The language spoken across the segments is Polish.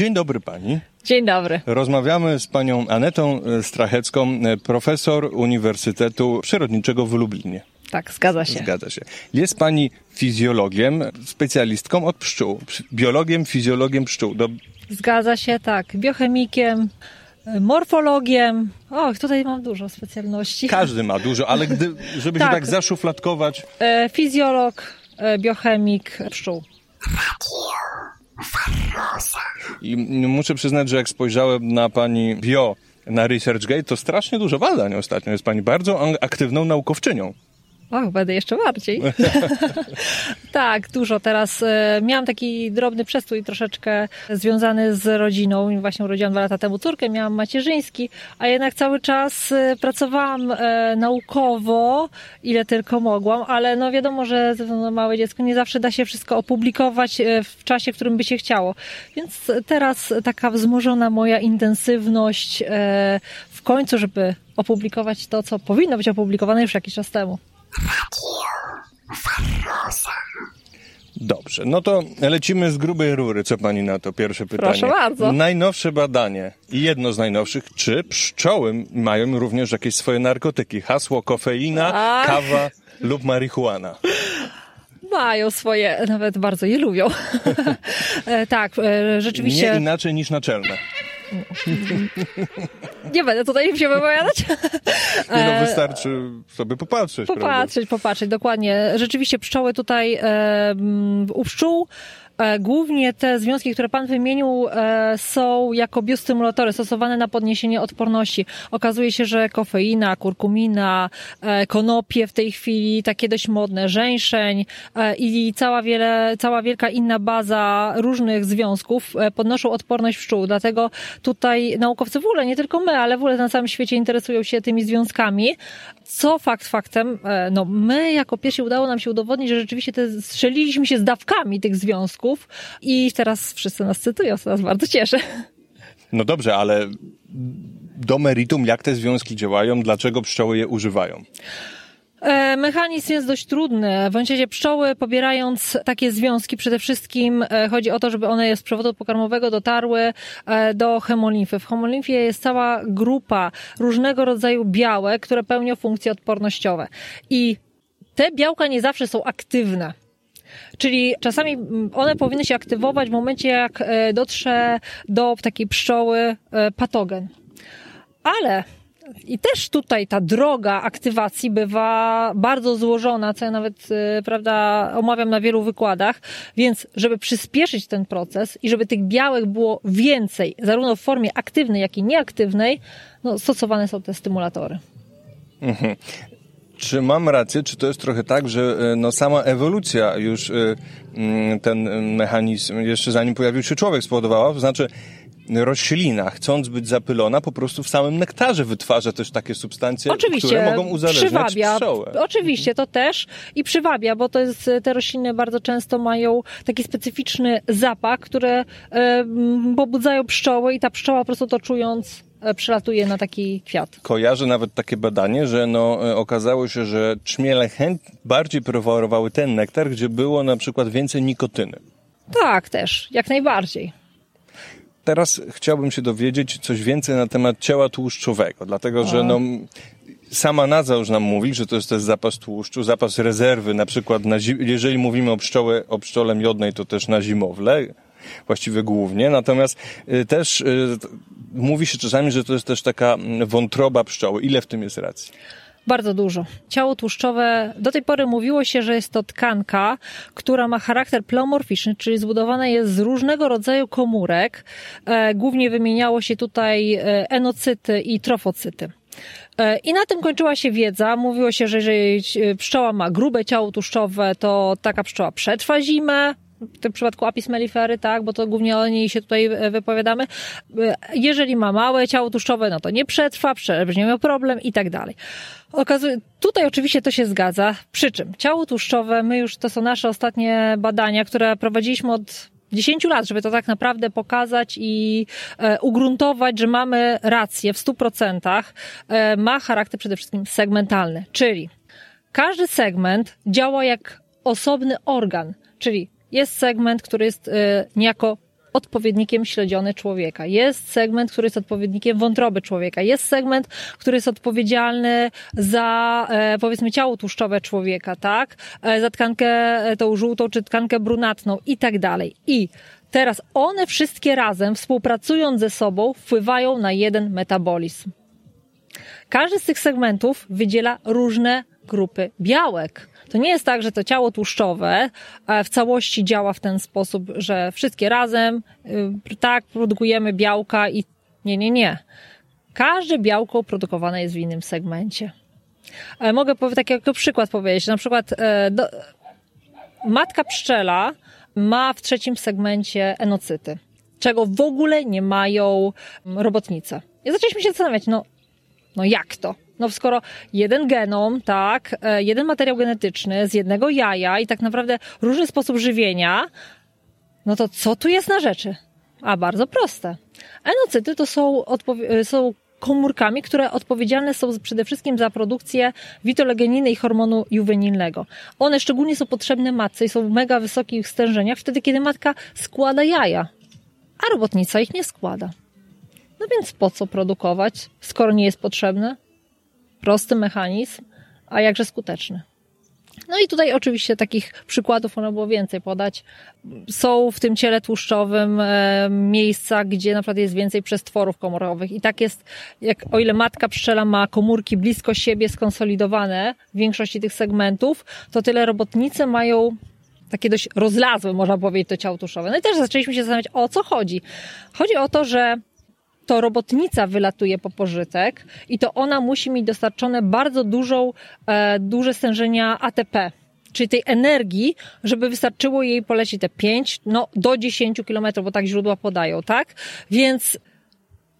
Dzień dobry pani. Dzień dobry. Rozmawiamy z panią Anetą Strachecką, profesor Uniwersytetu Przyrodniczego w Lublinie. Tak, zgadza się. Zgadza się. Jest pani fizjologiem, specjalistką od pszczół. Biologiem, fizjologiem pszczół. Do... Zgadza się, tak. Biochemikiem, morfologiem. Och, tutaj mam dużo specjalności. Każdy ma dużo, ale gdy, żeby tak. się tak zaszufladkować. E, fizjolog, e, biochemik pszczół. I muszę przyznać, że jak spojrzałem na pani bio na ResearchGate, to strasznie dużo badań ostatnio. Jest pani bardzo aktywną naukowczynią. Och, będę jeszcze bardziej. tak, dużo. Teraz e, miałam taki drobny przestój troszeczkę związany z rodziną. Właśnie urodziłam dwa lata temu córkę, miałam macierzyński, a jednak cały czas e, pracowałam e, naukowo, ile tylko mogłam, ale no wiadomo, że no, małe dziecko nie zawsze da się wszystko opublikować w czasie, w którym by się chciało. Więc teraz taka wzmożona moja intensywność w końcu, żeby opublikować to, co powinno być opublikowane już jakiś czas temu. Dobrze, no to lecimy z grubej rury. Co pani na to? Pierwsze pytanie. Proszę bardzo. Najnowsze badanie i jedno z najnowszych. Czy pszczoły mają również jakieś swoje narkotyki? Hasło kofeina, Ach. kawa lub marihuana mają swoje, nawet bardzo je lubią. E, tak, e, rzeczywiście. Nie inaczej niż naczelne. Nie będę tutaj się wypowiadać. Nie no, wystarczy sobie popatrzeć. Popatrzeć, prawda? popatrzeć, dokładnie. Rzeczywiście pszczoły tutaj e, u pszczół E, głównie te związki, które Pan wymienił, e, są jako biostymulatory stosowane na podniesienie odporności. Okazuje się, że kofeina, kurkumina, e, konopie w tej chwili, takie dość modne, żeńszeń i cała, wiele, cała wielka inna baza różnych związków podnoszą odporność pszczół. Dlatego tutaj naukowcy w ogóle, nie tylko my, ale w ogóle na całym świecie interesują się tymi związkami. Co fakt faktem, no my jako pierwsi udało nam się udowodnić, że rzeczywiście te, strzeliliśmy się z dawkami tych związków, i teraz wszyscy nas cytują, co nas bardzo cieszy. No dobrze, ale do meritum, jak te związki działają, dlaczego pszczoły je używają? E, mechanizm jest dość trudny. W razie pszczoły pobierając takie związki, przede wszystkim e, chodzi o to, żeby one z przewodu pokarmowego dotarły e, do hemolimfy. W hemolimfie jest cała grupa różnego rodzaju białek, które pełnią funkcje odpornościowe. I te białka nie zawsze są aktywne. Czyli czasami mm, one powinny się aktywować w momencie, jak dotrze do takiej pszczoły patogen. Ale i też tutaj ta droga aktywacji bywa bardzo złożona, co ja nawet, e, prawda, omawiam na wielu wykładach. Więc, żeby przyspieszyć ten proces i żeby tych białek było więcej, zarówno w formie aktywnej, jak i nieaktywnej, no, stosowane są te stymulatory. Mhm. Czy mam rację, czy to jest trochę tak, że e, no, sama ewolucja już e, mm, ten mechanizm, jeszcze zanim pojawił się człowiek, spowodowała? To znaczy, roślina, chcąc być zapylona, po prostu w samym nektarze wytwarza też takie substancje, Oczywiście, które mogą uzależniać przywabia. pszczołę. Oczywiście, to też i przywabia, bo to jest, te rośliny bardzo często mają taki specyficzny zapach, które e, pobudzają pszczoły i ta pszczoła po prostu to czując E, przylatuje na taki kwiat. Kojarzę nawet takie badanie, że no, e, okazało się, że czmiele chęt bardziej preferowały ten nektar, gdzie było na przykład więcej nikotyny. Tak, też, jak najbardziej. Teraz chciałbym się dowiedzieć coś więcej na temat ciała tłuszczowego, dlatego że no, sama nazwa już nam mówi, że to jest też zapas tłuszczu, zapas rezerwy, na przykład na jeżeli mówimy o pszczołę, o pszczole miodnej, to też na zimowle, właściwie głównie, natomiast y, też y, mówi się czasami, że to jest też taka mm, wątroba pszczoły. Ile w tym jest racji? Bardzo dużo. Ciało tłuszczowe, do tej pory mówiło się, że jest to tkanka, która ma charakter pleomorficzny, czyli zbudowana jest z różnego rodzaju komórek. E, głównie wymieniało się tutaj e, enocyty i trofocyty. E, I na tym kończyła się wiedza. Mówiło się, że jeżeli pszczoła ma grube ciało tłuszczowe, to taka pszczoła przetrwa zimę, w tym przypadku apis mellifery, tak, bo to głównie o niej się tutaj e, wypowiadamy. E, jeżeli ma małe ciało tłuszczowe, no to nie przetrwa, będzie miał problem i tak dalej. Okazuje, tutaj oczywiście to się zgadza. Przy czym ciało tłuszczowe, my już, to są nasze ostatnie badania, które prowadziliśmy od 10 lat, żeby to tak naprawdę pokazać i e, ugruntować, że mamy rację w 100%, e, ma charakter przede wszystkim segmentalny, czyli każdy segment działa jak osobny organ, czyli jest segment, który jest y, niejako odpowiednikiem śledziony człowieka. Jest segment, który jest odpowiednikiem wątroby człowieka. Jest segment, który jest odpowiedzialny za, e, powiedzmy, ciało tłuszczowe człowieka, tak? E, za tkankę e, tą żółtą czy tkankę brunatną i tak dalej. I teraz one wszystkie razem, współpracując ze sobą, wpływają na jeden metabolizm. Każdy z tych segmentów wydziela różne grupy białek. To nie jest tak, że to ciało tłuszczowe w całości działa w ten sposób, że wszystkie razem, y, tak, produkujemy białka i nie, nie, nie. Każde białko produkowane jest w innym segmencie. Mogę jako przykład powiedzieć. Na przykład e, do, matka pszczela ma w trzecim segmencie enocyty, czego w ogóle nie mają robotnice. I zaczęliśmy się zastanawiać, no, no jak to? No skoro jeden genom, tak, e, jeden materiał genetyczny z jednego jaja i tak naprawdę różny sposób żywienia, no to co tu jest na rzeczy? A bardzo proste. Enocyty to są, e, są komórkami, które odpowiedzialne są przede wszystkim za produkcję witolegeniny i hormonu juwenilnego. One szczególnie są potrzebne matce i są w mega wysokich stężeniach wtedy, kiedy matka składa jaja, a robotnica ich nie składa. No więc po co produkować, skoro nie jest potrzebne? Prosty mechanizm, a jakże skuteczny. No i tutaj oczywiście takich przykładów można było więcej podać. Są w tym ciele tłuszczowym e, miejsca, gdzie na przykład jest więcej przestworów komorowych i tak jest, jak o ile matka pszczela ma komórki blisko siebie skonsolidowane w większości tych segmentów, to tyle robotnice mają takie dość rozlazłe, można powiedzieć, to ciało tłuszczowe. No i też zaczęliśmy się zastanawiać, o co chodzi. Chodzi o to, że to robotnica wylatuje po pożytek i to ona musi mieć dostarczone bardzo dużą, e, duże stężenia ATP, czyli tej energii, żeby wystarczyło jej polecieć te 5, no do 10 kilometrów, bo tak źródła podają, tak? Więc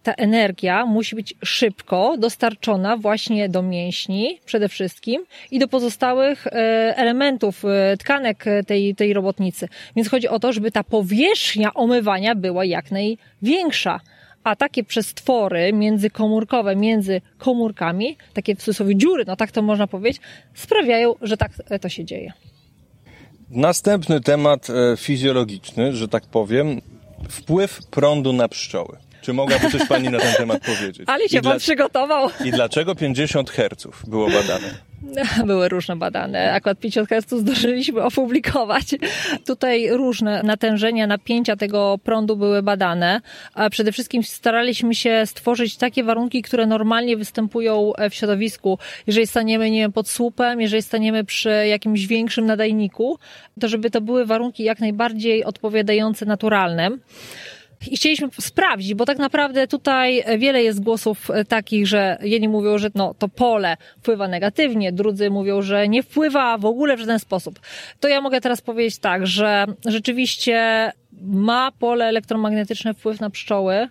ta energia musi być szybko dostarczona właśnie do mięśni przede wszystkim i do pozostałych e, elementów e, tkanek tej, tej robotnicy. Więc chodzi o to, żeby ta powierzchnia omywania była jak największa a takie przestwory międzykomórkowe między komórkami, takie w cudzysłowie dziury, no tak to można powiedzieć, sprawiają, że tak to się dzieje. Następny temat e, fizjologiczny, że tak powiem, wpływ prądu na pszczoły. Czy mogłaby coś Pani na ten temat powiedzieć? Ale się I Pan dla... przygotował. I dlaczego 50 Hz było badane? Były różne badane. Akurat 50 Hz zdążyliśmy opublikować. Tutaj różne natężenia, napięcia tego prądu były badane. Przede wszystkim staraliśmy się stworzyć takie warunki, które normalnie występują w środowisku. Jeżeli staniemy, nie wiem, pod słupem, jeżeli staniemy przy jakimś większym nadajniku, to żeby to były warunki jak najbardziej odpowiadające naturalnym i chcieliśmy sprawdzić, bo tak naprawdę tutaj wiele jest głosów e, takich, że jedni mówią, że no, to pole wpływa negatywnie, drudzy mówią, że nie wpływa w ogóle w żaden sposób. To ja mogę teraz powiedzieć tak, że rzeczywiście ma pole elektromagnetyczne wpływ na pszczoły,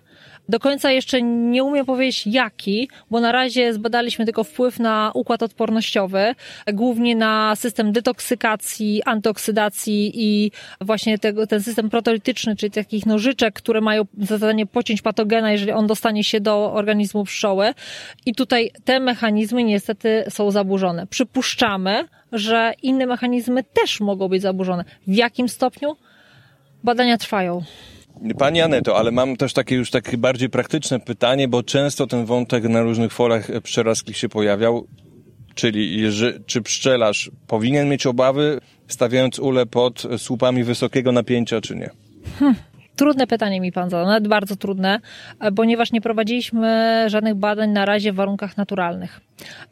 do końca jeszcze nie umiem powiedzieć jaki, bo na razie zbadaliśmy tylko wpływ na układ odpornościowy, głównie na system detoksykacji, antyoksydacji i właśnie tego, ten system protolityczny, czyli takich nożyczek, które mają za zadanie pociąć patogena, jeżeli on dostanie się do organizmu pszczoły. I tutaj te mechanizmy niestety są zaburzone. Przypuszczamy, że inne mechanizmy też mogą być zaburzone. W jakim stopniu? Badania trwają. Pani Aneto, ale mam też takie już takie bardziej praktyczne pytanie, bo często ten wątek na różnych forach pszczelarskich się pojawiał. Czyli czy pszczelarz powinien mieć obawy, stawiając ule pod słupami wysokiego napięcia, czy nie? Hmm. Trudne pytanie mi pan zadał, nawet bardzo trudne, ponieważ nie prowadziliśmy żadnych badań na razie w warunkach naturalnych.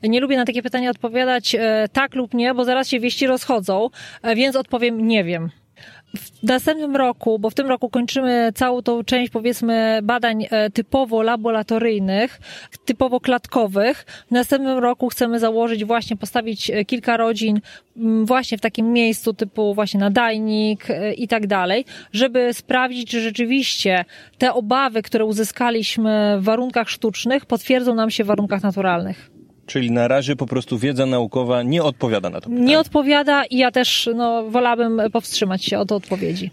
Nie lubię na takie pytania odpowiadać e, tak lub nie, bo zaraz się wieści rozchodzą, e, więc odpowiem nie wiem w następnym roku, bo w tym roku kończymy całą tą część, powiedzmy, badań e, typowo laboratoryjnych, typowo klatkowych. W następnym roku chcemy założyć, właśnie postawić e, kilka rodzin właśnie w takim miejscu typu właśnie nadajnik e, i tak dalej, żeby sprawdzić, czy rzeczywiście te obawy, które uzyskaliśmy w warunkach sztucznych, potwierdzą nam się w warunkach naturalnych. Czyli na razie po prostu wiedza naukowa nie odpowiada na to pytanie. Nie odpowiada i ja też no, wolałabym powstrzymać się od odpowiedzi.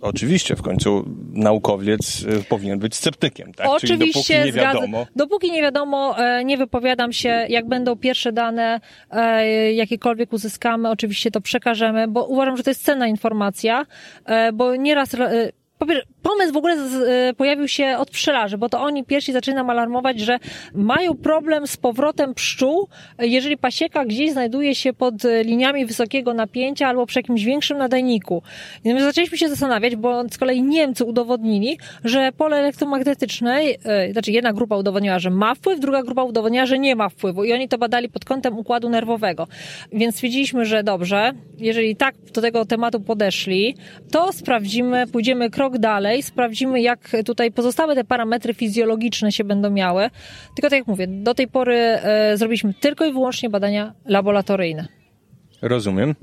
Oczywiście, w końcu naukowiec y, powinien być sceptykiem, tak? Oczywiście, Czyli dopóki nie wiadomo. Dopóki nie wiadomo, e, nie wypowiadam się. Jak będą pierwsze dane, e, jakiekolwiek uzyskamy, oczywiście to przekażemy, bo uważam, że to jest cenna informacja, e, bo nieraz pomysł w ogóle z, pojawił się od pszczelarzy, bo to oni pierwsi zaczęli nam alarmować, że mają problem z powrotem pszczół, jeżeli pasieka gdzieś znajduje się pod liniami wysokiego napięcia albo przy jakimś większym nadajniku. I my zaczęliśmy się zastanawiać, bo z kolei Niemcy udowodnili, że pole elektromagnetyczne, znaczy jedna grupa udowodniła, że ma wpływ, druga grupa udowodniła, że nie ma wpływu i oni to badali pod kątem układu nerwowego. Więc stwierdziliśmy, że dobrze, jeżeli tak do tego tematu podeszli, to sprawdzimy, pójdziemy krok dalej, sprawdzimy jak tutaj pozostałe te parametry fizjologiczne się będą miały. Tylko tak jak mówię, do tej pory e, zrobiliśmy tylko i wyłącznie badania laboratoryjne. Rozumiem.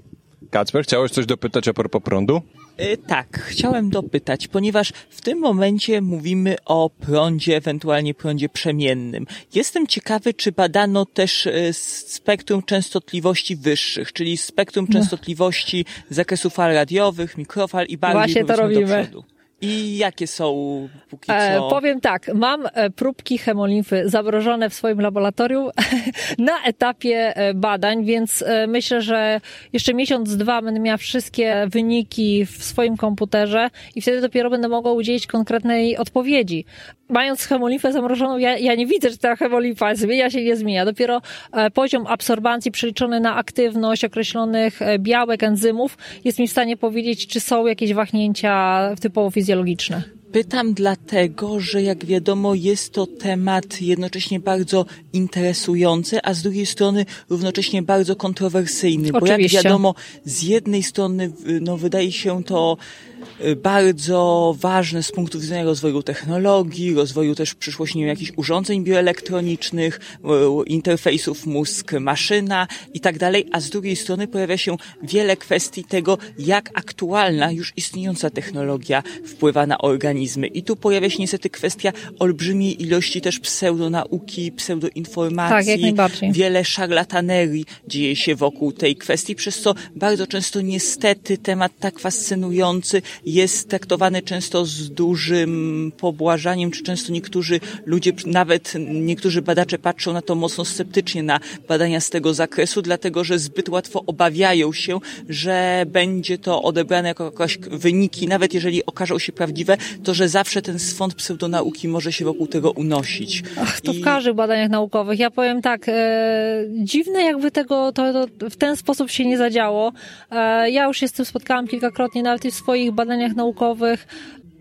Kacper, chciałeś coś dopytać a propos prądu? E, tak, chciałem dopytać, ponieważ w tym momencie mówimy o prądzie, ewentualnie prądzie przemiennym. Jestem ciekawy, czy badano też e, spektrum częstotliwości wyższych, czyli spektrum no. częstotliwości zakresu fal radiowych, mikrofal i bardziej Właśnie to robimy. do przodu. I jakie są póki e, co? E, powiem tak, mam e, próbki hemolimfy zamrożone w swoim laboratorium na etapie e, badań, więc myślę, że jeszcze miesiąc, dwa będę miała wszystkie wyniki w swoim komputerze i wtedy dopiero będę mogła udzielić konkretnej odpowiedzi mając hemolimfę zamrożoną, ja, ja nie widzę, że ta hemolimfa zmienia się, nie zmienia. Dopiero e, poziom absorbancji przeliczony na aktywność określonych e, białek, enzymów jest mi w stanie powiedzieć, czy są jakieś wahnięcia typowo fizjologiczne. Pytam dlatego, że jak wiadomo jest to temat jednocześnie bardzo interesujący, a z drugiej strony równocześnie bardzo kontrowersyjny. Oczywiście. Bo jak wiadomo, z jednej strony no, wydaje się to bardzo ważne z punktu widzenia rozwoju technologii, rozwoju też w przyszłości wiem, jakichś urządzeń bioelektronicznych, y, interfejsów mózg-maszyna i tak dalej, a z drugiej strony pojawia się wiele kwestii tego, jak aktualna już istniejąca technologia wpływa na organizmy. I tu pojawia się niestety kwestia olbrzymiej ilości też pseudonauki, pseudoinformacji. Tak, wiele szarlatanerii dzieje się wokół tej kwestii, przez co bardzo często niestety temat tak fascynujący jest traktowany często z dużym pobłażaniem, czy często niektórzy ludzie, nawet niektórzy badacze patrzą na to mocno sceptycznie, na badania z tego zakresu, dlatego że zbyt łatwo obawiają się, że będzie to odebrane jako jakieś wyniki, nawet jeżeli okażą się prawdziwe, to że zawsze ten swąd pseudonauki może się wokół tego unosić. Ach, to I... w każdych badaniach naukowych. Ja powiem tak, e, dziwne jakby tego to, to w ten sposób się nie zadziało. E, ja już się z tym spotkałam kilkakrotnie, nawet i w swoich badaniach naukowych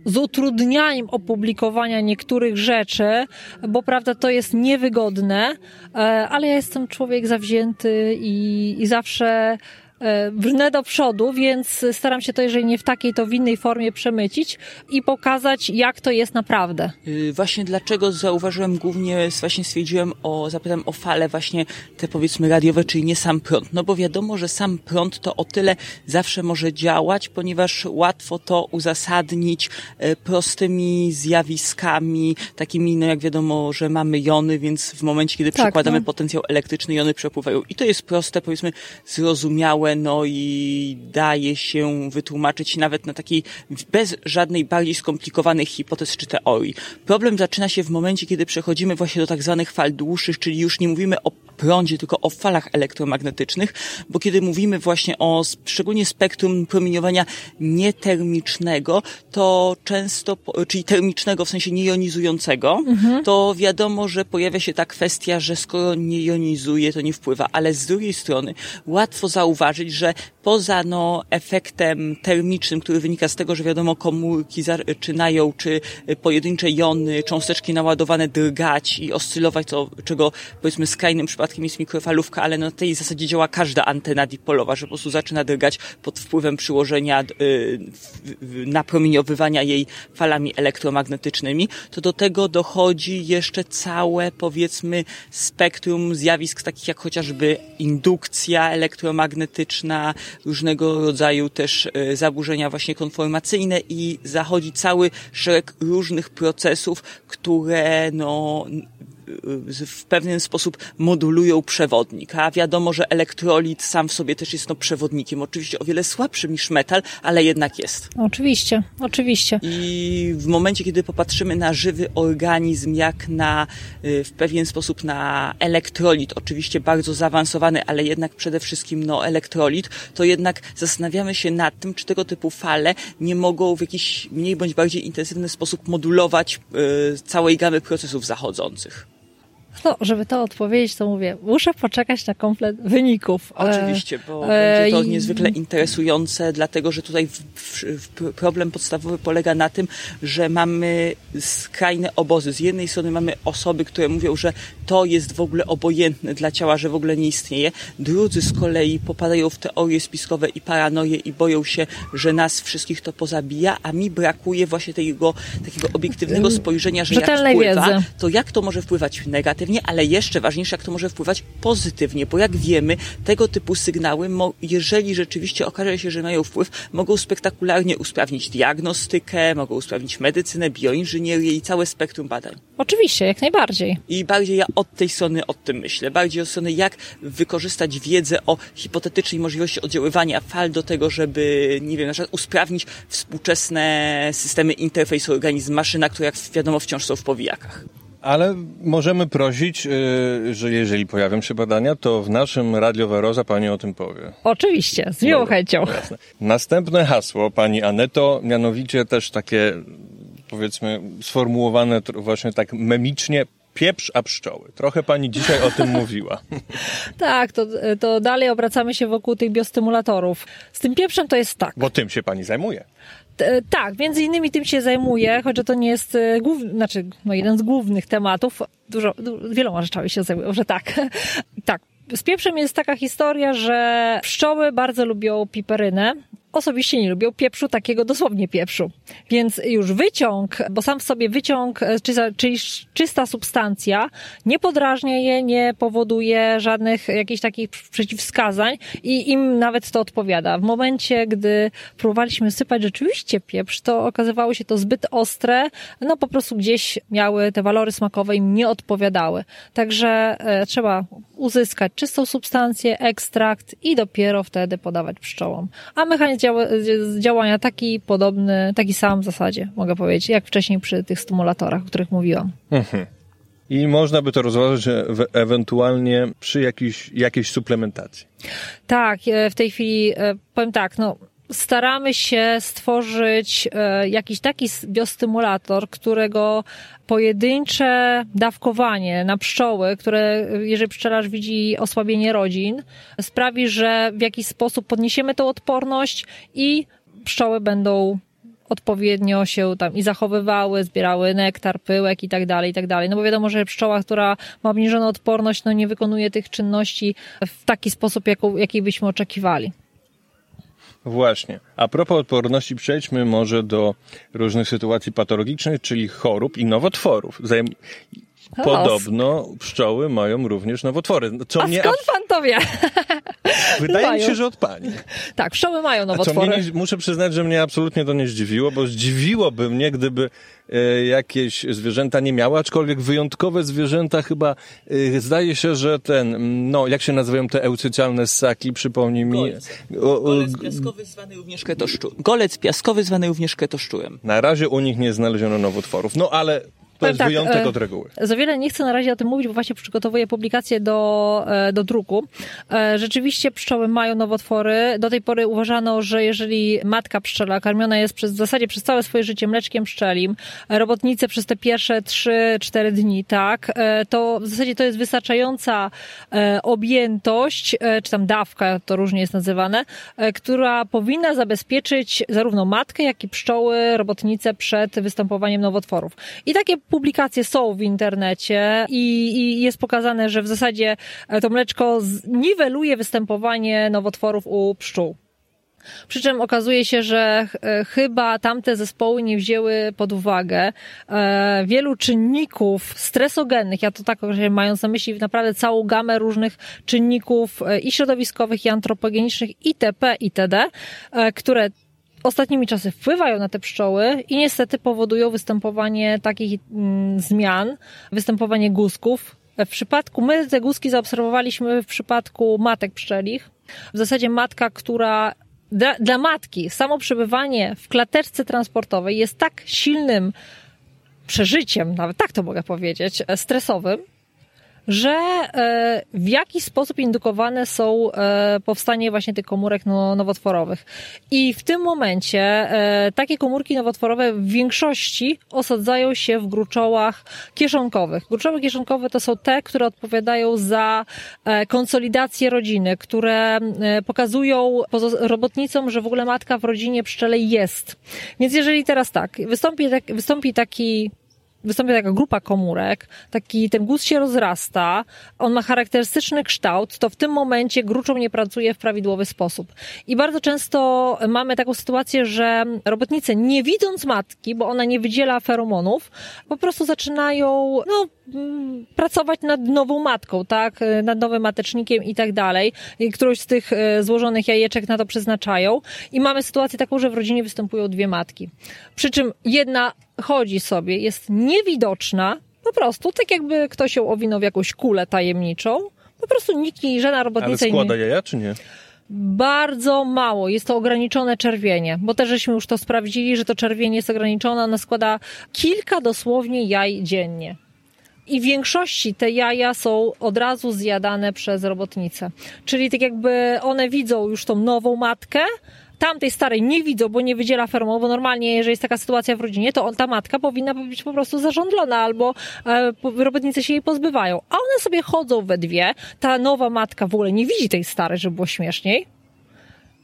z utrudnianiem opublikowania niektórych rzeczy, bo prawda to jest niewygodne, e, ale ja jestem człowiek zawzięty i, i zawsze brnę do przodu, więc staram się to, jeżeli nie w takiej, to w innej formie przemycić i pokazać, jak to jest naprawdę. Y, właśnie dlaczego zauważyłem głównie, właśnie stwierdziłem o, zapytam o fale właśnie te powiedzmy radiowe, czyli nie sam prąd. No bo wiadomo, że sam prąd to o tyle zawsze może działać, ponieważ łatwo to uzasadnić e, prostymi zjawiskami, takimi, no jak wiadomo, że mamy jony, więc w momencie, kiedy tak, przekładamy no. potencjał elektryczny, jony przepływają. I to jest proste, powiedzmy, zrozumiałe, no i daje się wytłumaczyć nawet na takiej, bez żadnej bardziej skomplikowanych hipotez czy teorii. Problem zaczyna się w momencie, kiedy przechodzimy właśnie do tak zwanych fal dłuższych, czyli już nie mówimy o prądzie, tylko o falach elektromagnetycznych, bo kiedy mówimy właśnie o szczególnie spektrum promieniowania nietermicznego, to często, czyli termicznego w sensie niejonizującego, mhm. to wiadomo, że pojawia się ta kwestia, że skoro nie jonizuje, to nie wpływa, ale z drugiej strony łatwo zauważyć, że poza no, efektem termicznym, który wynika z tego, że wiadomo komórki zaczynają, czy pojedyncze jony, cząsteczki naładowane drgać i oscylować, to czego powiedzmy skrajnym przypadkiem jest mikrofalówka, ale na tej zasadzie działa każda antena dipolowa, że po prostu zaczyna drgać pod wpływem przyłożenia yy, napromieniowywania jej falami elektromagnetycznymi, to do tego dochodzi jeszcze całe powiedzmy spektrum zjawisk takich jak chociażby indukcja elektromagnetyczna, różnego rodzaju też e, zaburzenia właśnie konformacyjne i zachodzi cały szereg różnych procesów, które no w pewien sposób modulują przewodnik, a wiadomo, że elektrolit sam w sobie też jest no, przewodnikiem, oczywiście o wiele słabszym niż metal, ale jednak jest. Oczywiście, oczywiście. I w momencie, kiedy popatrzymy na żywy organizm, jak na y, w pewien sposób na elektrolit, oczywiście bardzo zaawansowany, ale jednak przede wszystkim no, elektrolit, to jednak zastanawiamy się nad tym, czy tego typu fale nie mogą w jakiś mniej bądź bardziej intensywny sposób modulować y, całej gamy procesów zachodzących. No, żeby to odpowiedzieć, to mówię, muszę poczekać na komplet wyników. E, Oczywiście, bo e, będzie to niezwykle interesujące, dlatego że tutaj w, w, problem podstawowy polega na tym, że mamy skrajne obozy. Z jednej strony mamy osoby, które mówią, że to jest w ogóle obojętne dla ciała, że w ogóle nie istnieje. Drudzy z kolei popadają w teorie spiskowe i paranoje i boją się, że nas wszystkich to pozabija, a mi brakuje właśnie tego takiego obiektywnego spojrzenia, że jak wpływa, wiedzy. to jak to może wpływać negatywnie negatywnie, ale jeszcze ważniejsze, jak to może wpływać pozytywnie, bo jak wiemy, tego typu sygnały, jeżeli rzeczywiście okaże się, że mają wpływ, mogą spektakularnie usprawnić diagnostykę, mogą usprawnić medycynę, bioinżynierię i całe spektrum badań. Oczywiście, jak najbardziej. I bardziej ja od tej strony o tym myślę, bardziej od strony jak wykorzystać wiedzę o hipotetycznej możliwości oddziaływania fal do tego, żeby, nie wiem, na przykład usprawnić współczesne systemy interfejsu organizm-maszyna, które jak wiadomo wciąż są w powijakach. Ale możemy prosić, y, że jeżeli pojawią się badania, to w naszym Radio Veroza pani o tym powie. Oczywiście, z miłą chęcią. Jasne. Następne hasło pani Aneto, mianowicie też takie powiedzmy sformułowane właśnie tak memicznie, pieprz a pszczoły. Trochę pani dzisiaj o tym mówiła. tak, to, to dalej obracamy się wokół tych biostymulatorów. Z tym pieprzem to jest tak. Bo tym się pani zajmuje. Tak, między innymi tym się zajmuję, choć to nie jest e, główny, znaczy no jeden z głównych tematów. Dużo, du, wieloma rzeczami się zajmuję, że tak. tak. Z pieprzem jest taka historia, że pszczoły bardzo lubią piperynę osobiście nie lubią pieprzu, takiego dosłownie pieprzu. Więc już wyciąg, bo sam w sobie wyciąg, e, czyli czysta substancja, nie podrażnia je, nie powoduje żadnych jakichś takich przeciwwskazań i im nawet to odpowiada. W momencie, gdy próbowaliśmy sypać rzeczywiście pieprz, to okazywało się to zbyt ostre, no po prostu gdzieś miały te walory smakowe im nie odpowiadały. Także e, trzeba uzyskać czystą substancję, ekstrakt i dopiero wtedy podawać pszczołom. A mechanizm działania taki podobny, taki sam w zasadzie, mogę powiedzieć, jak wcześniej przy tych stymulatorach, o których mówiłam. Mhm. I można by to rozważyć ewentualnie przy jakiejś, jakiejś suplementacji. Tak, e, w tej chwili e, powiem tak, no staramy się stworzyć e, jakiś taki biostymulator, którego pojedyncze dawkowanie na pszczoły, które jeżeli pszczelarz widzi osłabienie rodzin, sprawi, że w jakiś sposób podniesiemy tą odporność i pszczoły będą odpowiednio się tam i zachowywały, zbierały nektar, pyłek i tak dalej, i tak dalej. No bo wiadomo, że pszczoła, która ma obniżoną odporność, no nie wykonuje tych czynności w taki sposób, jaką, jakiej byśmy oczekiwali. Właśnie. A propos odporności, przejdźmy może do różnych sytuacji patologicznych, czyli chorób i nowotworów. Zajem... Podobno pszczoły mają również nowotwory. Co A mnie skąd pan to wie? Wydaje mi się, że od pani. Tak, pszczoły mają nowotwory. A co mnie nie, muszę przyznać, że mnie absolutnie to nie zdziwiło, bo zdziwiłoby mnie, gdyby e, jakieś zwierzęta nie miały, aczkolwiek wyjątkowe zwierzęta chyba, e, zdaje się, że ten, no, jak się nazywają te eucycialne ssaki, przypomnij mi. Golec, o, o, Golec piaskowy zwany również ketoszczurem. Golec piaskowy zwany również. Na razie u nich nie znaleziono nowotworów, no ale to jest tak, wyjątek e, od reguły. Za wiele nie chcę na razie o tym mówić, bo właśnie przygotowuję publikację do, e, do druku. E, rzeczywiście pszczoły mają nowotwory. Do tej pory uważano, że jeżeli matka pszczela karmiona jest przez, w zasadzie przez całe swoje życie mleczkiem pszczelim, robotnice przez te pierwsze 3-4 dni, tak, to w zasadzie to jest wystarczająca objętość, czy tam dawka, to różnie jest nazywane, która powinna zabezpieczyć zarówno matkę, jak i pszczoły, robotnice przed występowaniem nowotworów. I takie publikacje są w internecie i, i jest pokazane, że w zasadzie e, to mleczko niweluje występowanie nowotworów u pszczół. Przy czym okazuje się, że e, chyba tamte zespoły nie wzięły pod uwagę e, wielu czynników stresogennych, ja to tak mając na myśli naprawdę całą gamę różnych czynników i środowiskowych, i antropogenicznych, itp., itd., które ostatnimi czasy wpływają na te pszczoły i niestety powodują występowanie takich mm, zmian, występowanie guzków. W przypadku, my te guzki zaobserwowaliśmy w przypadku matek pszczelich. W zasadzie matka, która dla, dla matki samo przebywanie w klateczce transportowej jest tak silnym przeżyciem, nawet tak to mogę powiedzieć, stresowym, że e, w jaki sposób indukowane są e, powstanie właśnie tych komórek no, nowotworowych. I w tym momencie e, takie komórki nowotworowe w większości osadzają się w gruczołach kieszonkowych. Gruczoły kieszonkowe to są te, które odpowiadają za konsolidację rodziny, które pokazują robotnicom, że w ogóle matka w rodzinie pszczelej jest. Więc jeżeli teraz tak, wystąpi, tak, wystąpi taki wystąpia taka grupa komórek, taki ten guz się rozrasta, on ma charakterystyczny kształt, to w tym momencie gruczoł nie pracuje w prawidłowy sposób. I bardzo często mamy taką sytuację, że robotnicy nie widząc matki, bo ona nie wydziela feromonów, po prostu zaczynają, no, pracować nad nową matką, tak, nad nowym matecznikiem i tak dalej. I którąś z tych e, złożonych jajeczek na to przeznaczają. I mamy sytuację taką, że w rodzinie występują dwie matki. Przy czym jedna chodzi sobie, jest niewidoczna, po prostu, tak jakby ktoś ją owinął w jakąś kulę tajemniczą. Po prostu nikt i żadna robotnica... Ale składa jaja, czy nie? Bardzo mało. Jest to ograniczone czerwienie, bo też żeśmy już to sprawdzili, że to czerwienie jest ograniczone. Ona składa kilka dosłownie jaj dziennie. I w większości te jaja są od razu zjadane przez robotnice. Czyli tak jakby one widzą już tą nową matkę, tamtej starej nie widzą, bo nie wydziela feromonu, bo normalnie, jeżeli jest taka sytuacja w rodzinie, to ta matka powinna być po prostu zarządlona, albo e, robotnicy się jej pozbywają. A one sobie chodzą we dwie, ta nowa matka w ogóle nie widzi tej starej, żeby było śmieszniej.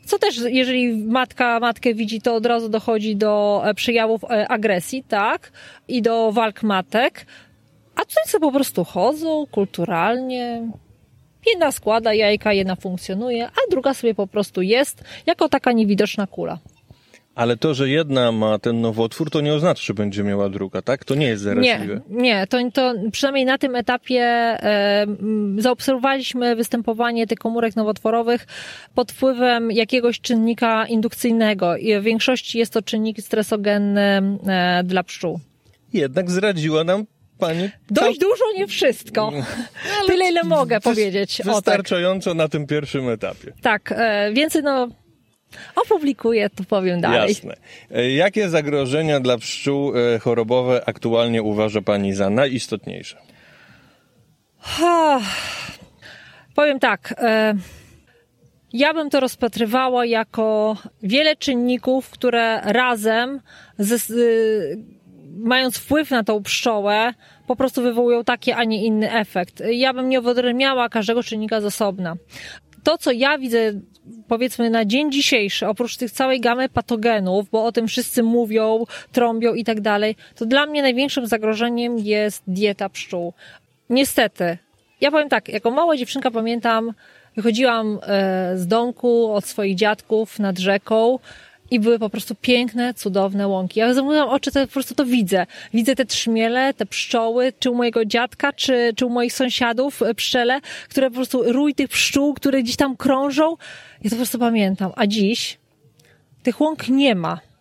Co też, jeżeli matka matkę widzi, to od razu dochodzi do e, przejawów e, agresji, tak? I do walk matek. A sobie po prostu chodzą kulturalnie, Jedna składa jajka, jedna funkcjonuje, a druga sobie po prostu jest jako taka niewidoczna kula. Ale to, że jedna ma ten nowotwór, to nie oznacza, że będzie miała druga, tak? To nie jest zaraźliwe. Nie, nie to, to przynajmniej na tym etapie e, zaobserwowaliśmy występowanie tych komórek nowotworowych pod wpływem jakiegoś czynnika indukcyjnego. I w większości jest to czynnik stresogenny e, dla pszczół. Jednak zdradziła nam pani. Dość dużo, nie wszystko. Mm. Tyle, ile mogę powiedzieć. Wystarczająco o, tak. na tym pierwszym etapie. Tak, e, więcej no opublikuję, to powiem dalej. Jasne. E, jakie zagrożenia dla pszczół e, chorobowe aktualnie uważa pani za najistotniejsze? Ha, powiem tak. E, ja bym to rozpatrywała jako wiele czynników, które razem ze, mając wpływ na tą pszczołę, po prostu wywołują taki, a nie inny efekt. Ja bym nie wyodrębniała każdego czynnika z osobna. To, co ja widzę, powiedzmy na dzień dzisiejszy, oprócz tych całej gamy patogenów, bo o tym wszyscy mówią, trąbią i tak dalej, to dla mnie największym zagrożeniem jest dieta pszczół. Niestety, ja powiem tak, jako mała dziewczynka pamiętam, wychodziłam e, z domku od swoich dziadków nad rzeką, i były po prostu piękne, cudowne łąki. Ja zamknęłam oczy, to po prostu to widzę. Widzę te trzmiele, te pszczoły, czy u mojego dziadka, czy, czy u moich sąsiadów e, pszczele, które po prostu, rój tych pszczół, które gdzieś tam krążą. Ja to po prostu pamiętam. A dziś tych łąk nie ma.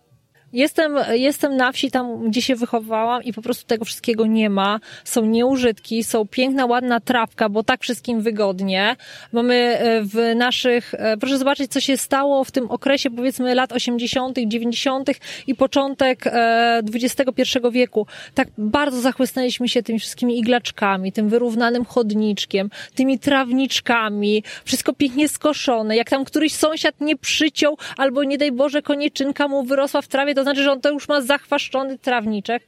Jestem, jestem na wsi, tam gdzie się wychowałam i po prostu tego wszystkiego nie ma. Są nieużytki, są piękna, ładna trawka, bo tak wszystkim wygodnie. Mamy e, w naszych, e, proszę zobaczyć, co się stało w tym okresie, powiedzmy, lat 80., 90. i początek XXI e, wieku. Tak bardzo zachłysnęliśmy się tymi wszystkimi iglaczkami, tym wyrównanym chodniczkiem, tymi trawniczkami, wszystko pięknie skoszone. Jak tam któryś sąsiad nie przyciął, albo nie daj Boże, konieczynka mu wyrosła w trawie, to znaczy, że on to już ma zachwaszczony trawniczek.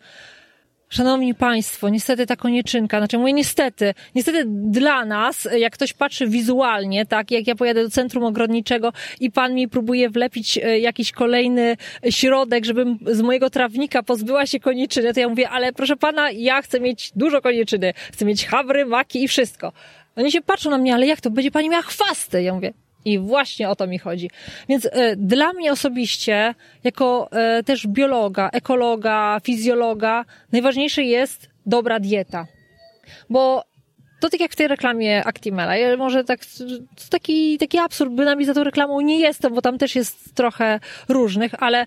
Szanowni Państwo, niestety ta konieczynka, znaczy mówię niestety, niestety dla nas, jak ktoś patrzy wizualnie, tak, jak ja pojadę do centrum ogrodniczego i pan mi próbuje wlepić e, jakiś kolejny środek, żebym z mojego trawnika pozbyła się koniczyny, to ja mówię, ale proszę pana, ja chcę mieć dużo koniczyny, chcę mieć habry, maki i wszystko. Oni się patrzą na mnie, ale jak to? Będzie pani miała chwasty? Ja mówię, i właśnie o to mi chodzi. Więc y, dla mnie osobiście, jako y, też biologa, ekologa, fizjologa, najważniejsze jest dobra dieta. Bo to tak jak w tej reklamie Actimela. Ja może tak, taki, taki absurd, bynajmniej za tą reklamą nie jestem, bo tam też jest trochę różnych, ale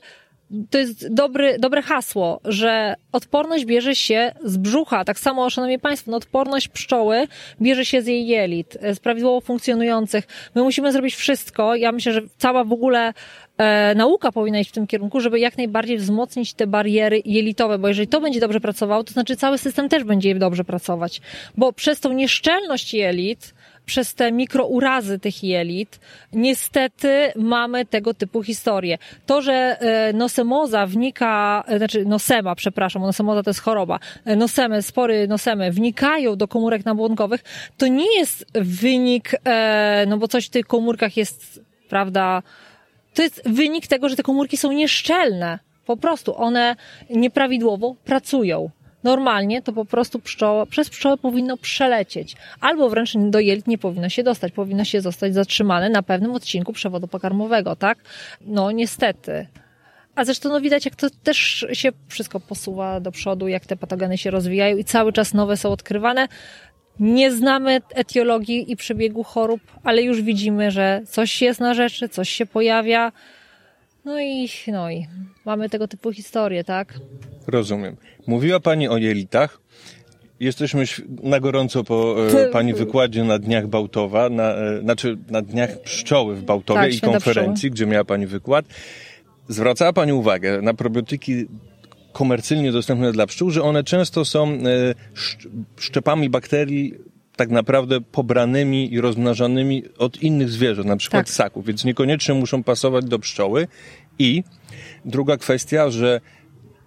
to jest dobry, dobre hasło, że odporność bierze się z brzucha. Tak samo, szanowni państwo, no odporność pszczoły bierze się z jej jelit, z prawidłowo funkcjonujących. My musimy zrobić wszystko. Ja myślę, że cała w ogóle e, nauka powinna iść w tym kierunku, żeby jak najbardziej wzmocnić te bariery jelitowe, bo jeżeli to będzie dobrze pracowało, to znaczy cały system też będzie dobrze pracować. Bo przez tą nieszczelność jelit, przez te mikrourazy tych jelit, niestety mamy tego typu historie. To, że e, nosemoza wnika, e, znaczy nosema, przepraszam, nosemoza to jest choroba, e, nosemy, spory nosemy wnikają do komórek nabłonkowych, to nie jest wynik, no bo coś w tych komórkach jest, prawda, to jest wynik tego, że te komórki są nieszczelne. Po prostu one nieprawidłowo pracują. Normalnie to po prostu pszczoła, przez pszczołę powinno przelecieć. Albo wręcz do jelit nie powinno się dostać. Powinno się zostać zatrzymane na pewnym odcinku przewodu pokarmowego, tak? No niestety. A zresztą no widać, jak to też się wszystko posuwa do przodu, jak te patogeny się rozwijają i cały czas nowe są odkrywane. Nie znamy etiologii i przebiegu chorób, ale już widzimy, że coś jest na rzeczy, coś się pojawia. No i, no i mamy tego typu historie, tak? Rozumiem. Mówiła Pani o jelitach. Jesteśmy na gorąco po e, Pani wykładzie na Dniach Bałtowa, na, e, znaczy na Dniach Pszczoły w Bałtowie tak, i konferencji, gdzie miała Pani wykład. Zwracała Pani uwagę na probiotyki komercyjnie dostępne dla pszczół, że one często są e, szczepami bakterii tak naprawdę pobranymi i rozmnażanymi od innych zwierząt, na przykład tak. ssaków, więc niekoniecznie muszą pasować do pszczoły. I druga kwestia, że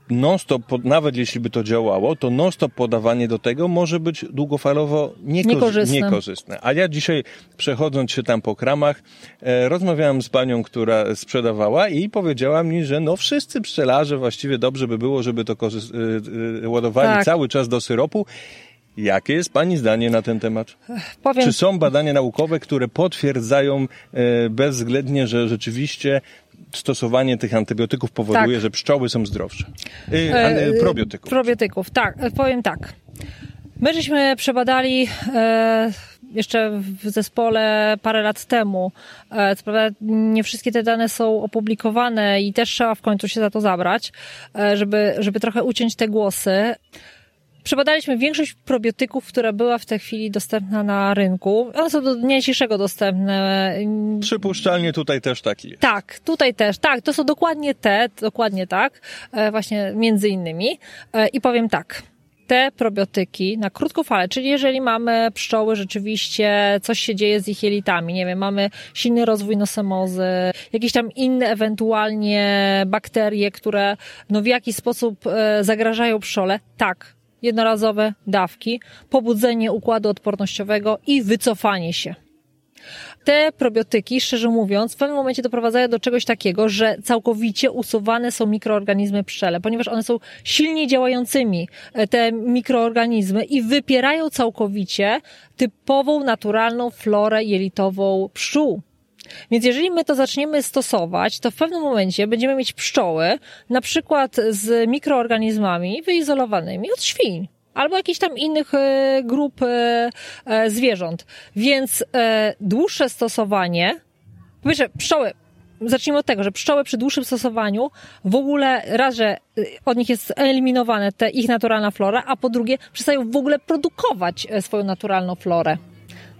non-stop, nawet jeśli by to działało, to non-stop podawanie do tego może być długofalowo niekorzystne. niekorzystne. A ja dzisiaj, przechodząc się tam po kramach, e, rozmawiałem z panią, która sprzedawała i powiedziała mi, że no wszyscy pszczelarze właściwie dobrze by było, żeby to e, e, ładowali tak. cały czas do syropu. Jakie jest Pani zdanie na ten temat? Powiem... Czy są badania naukowe, które potwierdzają e, bezwzględnie, że rzeczywiście stosowanie tych antybiotyków powoduje, tak. że pszczoły są zdrowsze? E, probiotyków. Probiotyków, tak. Powiem tak. My żeśmy przebadali e, jeszcze w zespole parę lat temu. E, co prawda nie wszystkie te dane są opublikowane i też trzeba w końcu się za to zabrać, e, żeby, żeby trochę uciąć te głosy. Przebadaliśmy większość probiotyków, która była w tej chwili dostępna na rynku. One są do dnia dzisiejszego dostępne. Przypuszczalnie tutaj też taki jest. Tak, tutaj też. Tak, to są dokładnie te, dokładnie tak. E, właśnie między innymi. E, I powiem tak te probiotyki na krótką falę, czyli jeżeli mamy pszczoły, rzeczywiście coś się dzieje z ich jelitami, nie wiem, mamy silny rozwój nosemozy, jakieś tam inne ewentualnie bakterie, które no w jakiś sposób e, zagrażają pszczole, tak, jednorazowe dawki, pobudzenie układu odpornościowego i wycofanie się. Te probiotyki, szczerze mówiąc, w pewnym momencie doprowadzają do czegoś takiego, że całkowicie usuwane są mikroorganizmy pszczele, ponieważ one są silnie działającymi, e, te mikroorganizmy i wypierają całkowicie typową, naturalną florę jelitową pszczół. Więc jeżeli my to zaczniemy stosować, to w pewnym momencie będziemy mieć pszczoły, na przykład z mikroorganizmami wyizolowanymi od świń albo jakichś tam innych e, grup e, e, zwierząt. Więc dłuższe stosowanie, po pierwsze, pszczoły, zacznijmy od tego, że pszczoły przy dłuższym stosowaniu w ogóle raz, że od nich jest eliminowane te ich naturalna flora, a po drugie przestają w ogóle produkować swoją naturalną florę.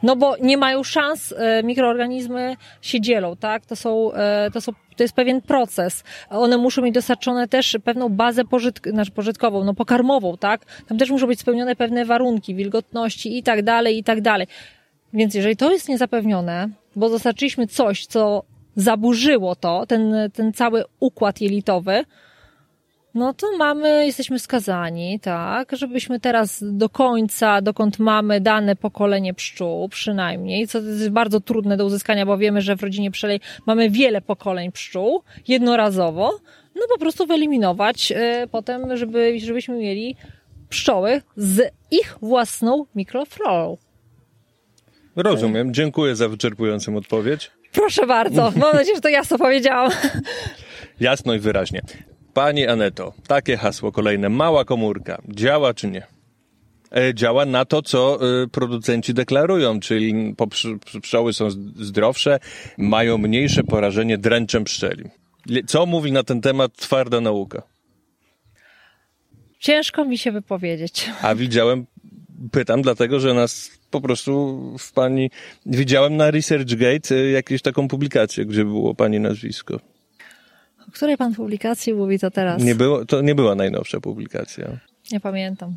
No bo nie mają szans, e, mikroorganizmy się dzielą, tak? To są, e, to są, to jest pewien proces. One muszą mieć dostarczone też pewną bazę pożytk, znaczy pożytkową, no pokarmową, tak? Tam też muszą być spełnione pewne warunki, wilgotności i tak dalej, i tak dalej. Więc jeżeli to jest niezapewnione, bo dostarczyliśmy coś, co zaburzyło to, ten, ten cały układ jelitowy, no to mamy, jesteśmy skazani, tak, żebyśmy teraz do końca, dokąd mamy dane pokolenie pszczół, przynajmniej, co jest bardzo trudne do uzyskania, bo wiemy, że w rodzinie pszczelej mamy wiele pokoleń pszczół, jednorazowo, no po prostu wyeliminować y, potem, żeby, żebyśmy mieli pszczoły z ich własną mikroflorą. Rozumiem. Dziękuję za wyczerpującą odpowiedź. Proszę bardzo. Mam nadzieję, że to jasno powiedziałam. Jasno i wyraźnie. Pani Aneto, takie hasło kolejne. Mała komórka. Działa czy nie? e, działa na to, co e, producenci deklarują, czyli pszczoły są zdrowsze, mają mniejsze porażenie dręczem pszczeli. Co mówi na ten temat twarda nauka? Ciężko mi się wypowiedzieć. A widziałem, pytam dlatego, że nas po prostu w pani, widziałem na ResearchGate e, jakąś taką publikację, gdzie było pani nazwisko. O której pan publikacji mówi to teraz? Nie było, to nie była najnowsza publikacja. Nie pamiętam.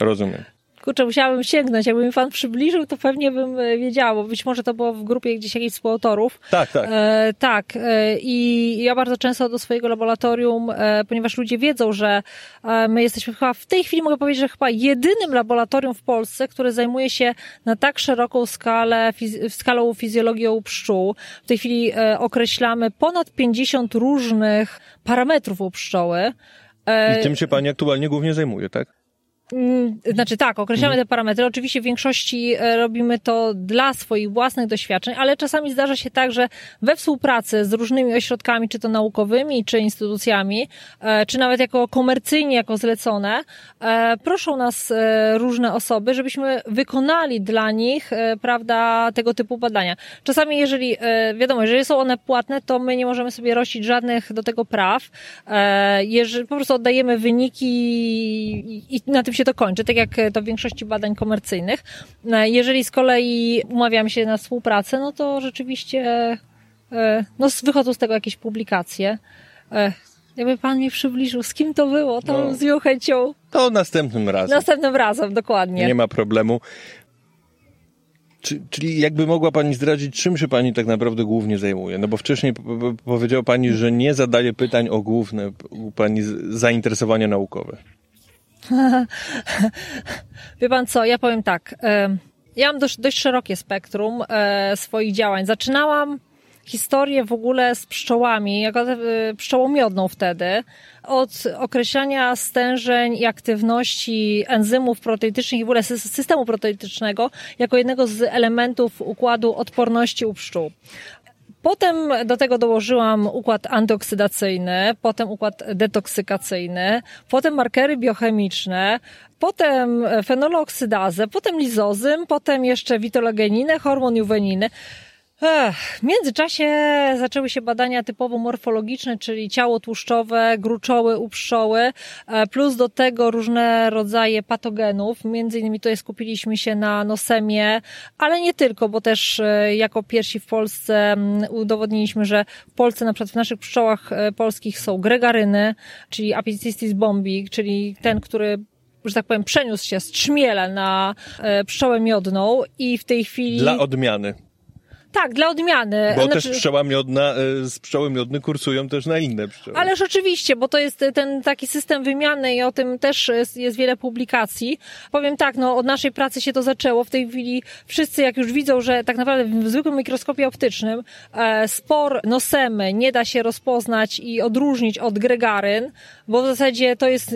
Rozumiem kurczę, musiałabym sięgnąć. Jakby mi pan przybliżył, to pewnie bym e, wiedziała. Być może to było w grupie gdzieś jakichś współautorów. Tak, tak. E, tak. E, I ja bardzo często do swojego laboratorium, e, ponieważ ludzie wiedzą, że e, my jesteśmy chyba w tej chwili mogę powiedzieć, że chyba jedynym laboratorium w Polsce, które zajmuje się na tak szeroką skalę, fiz skalą fizjologią pszczół. W tej chwili e, określamy ponad 50 różnych parametrów u pszczoły. I tym się pani aktualnie głównie zajmuje, tak? Mm, znaczy tak, określamy mhm. te parametry. Oczywiście w większości e, robimy to dla swoich własnych doświadczeń, ale czasami zdarza się tak, że we współpracy z różnymi ośrodkami, czy to naukowymi, czy instytucjami, e, czy nawet jako komercyjnie, jako zlecone, e, proszą nas różne osoby, żebyśmy wykonali dla nich, prawda, tego typu badania. Czasami, jeżeli, wiadomo, jeżeli są one płatne, to my nie możemy sobie rościć żadnych do tego praw. Jeżeli po prostu oddajemy wyniki i na tym się to kończy, tak jak to w większości badań komercyjnych. E, jeżeli z kolei umawiamy się na współpracę, no to rzeczywiście e, no, wychodzą z tego jakieś publikacje. E, jakby pan mi przybliżył, z kim to było, to no, z miłą chęcią. To następnym razem. Następnym razem, dokładnie. Nie ma problemu. Czy, czyli jakby mogła Pani zdradzić, czym się Pani tak naprawdę głównie zajmuje? No bo wcześniej powiedziała Pani, że nie zadaje pytań o główne Pani zainteresowania naukowe. Wie pan co, ja powiem tak. Ja mam dość, dość szerokie spektrum e, swoich działań. Zaczynałam historię w ogóle z pszczołami, jako e, pszczołą miodną wtedy, od określania stężeń i aktywności enzymów proteitycznych i w ogóle systemu proteitycznego jako jednego z elementów układu odporności u pszczół. Potem do tego dołożyłam układ antyoksydacyjny, potem układ detoksykacyjny, potem markery biochemiczne, potem fenolooksydazę, potem lizozym, potem jeszcze witologeninę, hormon juweniny. W międzyczasie zaczęły się badania typowo morfologiczne, czyli ciało tłuszczowe, gruczoły u pszczoły, e, plus do tego różne rodzaje patogenów. Między innymi tutaj skupiliśmy się na nosemie, ale nie tylko, bo też e, jako pierwsi w Polsce udowodniliśmy, że w Polsce na przykład w naszych pszczołach e, polskich są gregaryny, czyli Apicystis bombi, czyli ten, który że tak powiem, przeniósł się z trzmiela na pszczołę miodną i w tej chwili... Dla odmiany. Tak, dla odmiany. Bo znaczy... też pszczoła miodna, e, z pszczoły miodne kursują też na inne pszczoły. Ależ oczywiście, bo to jest ten taki system wymiany i o tym też jest, jest wiele publikacji. Powiem tak, no od naszej pracy się to zaczęło. W tej chwili wszyscy jak już widzą, że tak naprawdę w zwykłym mikroskopie optycznym e, spor nosemy nie da się rozpoznać i odróżnić od gregaryn, bo w zasadzie to jest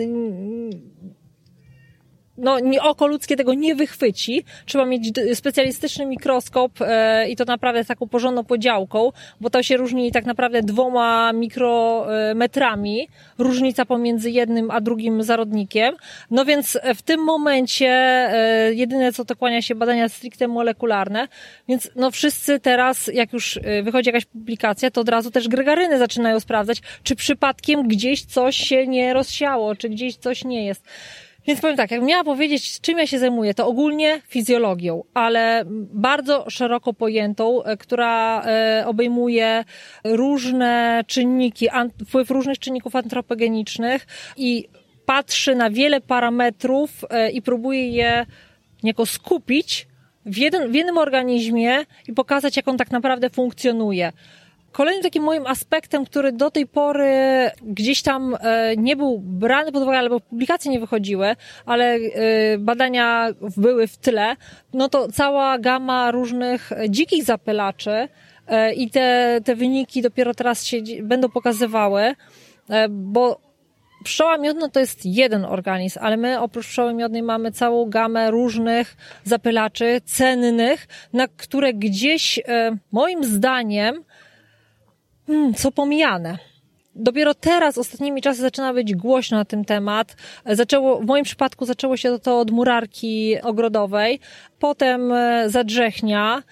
no, oko ludzkie tego nie wychwyci. Trzeba mieć specjalistyczny mikroskop e, i to naprawdę z taką porządną podziałką, bo to się różni tak naprawdę dwoma mikrometrami, różnica pomiędzy jednym a drugim zarodnikiem. No więc w tym momencie e, jedyne co to kłania się badania stricte molekularne, więc no wszyscy teraz, jak już e, wychodzi jakaś publikacja, to od razu też gregaryny zaczynają sprawdzać, czy przypadkiem gdzieś coś się nie rozsiało, czy gdzieś coś nie jest. Więc powiem tak, jak miała powiedzieć, czym ja się zajmuję, to ogólnie fizjologią, ale bardzo szeroko pojętą, e, która e, obejmuje różne czynniki, wpływ różnych czynników antropogenicznych i patrzy na wiele parametrów e, i próbuje je niejako skupić w, jeden, w jednym organizmie i pokazać, jak on tak naprawdę funkcjonuje. Kolejnym takim moim aspektem, który do tej pory gdzieś tam e, nie był brany pod uwagę, albo publikacje nie wychodziły, ale e, badania były w tle, no to cała gama różnych dzikich zapylaczy e, i te, te wyniki dopiero teraz się będą pokazywały, bo pszczoła miodna to jest jeden organizm, ale my oprócz pszczoły miodnej mamy całą gamę różnych zapylaczy cennych, na które gdzieś moim zdaniem hmm, co pomijane. Dopiero teraz, ostatnimi czasy zaczyna być głośno na ten temat. Zaczęło, w moim przypadku zaczęło się to od murarki ogrodowej, potem e, zadrzechnia,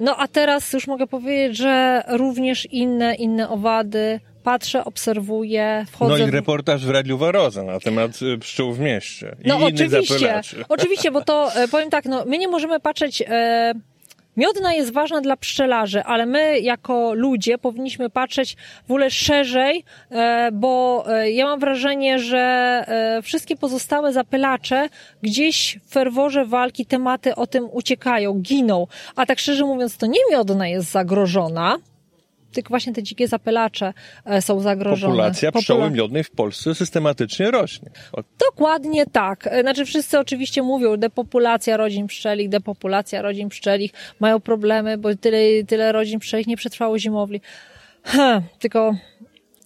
no a teraz już mogę powiedzieć, że również inne, inne owady, patrzę, obserwuję, wchodzę. No i reportaż w Radiu Waroza na temat y, pszczół w mieście. I no oczywiście, zapylaczy. oczywiście, bo to e, powiem tak, no my nie możemy patrzeć. E, Miodna jest ważna dla pszczelarzy, ale my jako ludzie powinniśmy patrzeć w ogóle szerzej, e, bo e, ja mam wrażenie, że e, wszystkie pozostałe zapylacze gdzieś w ferworze walki tematy o tym uciekają, giną. A tak szczerze mówiąc, to nie miodna jest zagrożona, tylko właśnie te dzikie zapylacze e, są zagrożone. Populacja pszczoły Popula- miodnej w Polsce systematycznie rośnie. O, Dokładnie tak. E, Znaczy wszyscy oczywiście mówią, depopulacja rodzin pszczelich, depopulacja rodzin pszczelich, mają problemy, bo tyle, tyle rodzin pszczelich nie przetrwało zimowli. Ha, tylko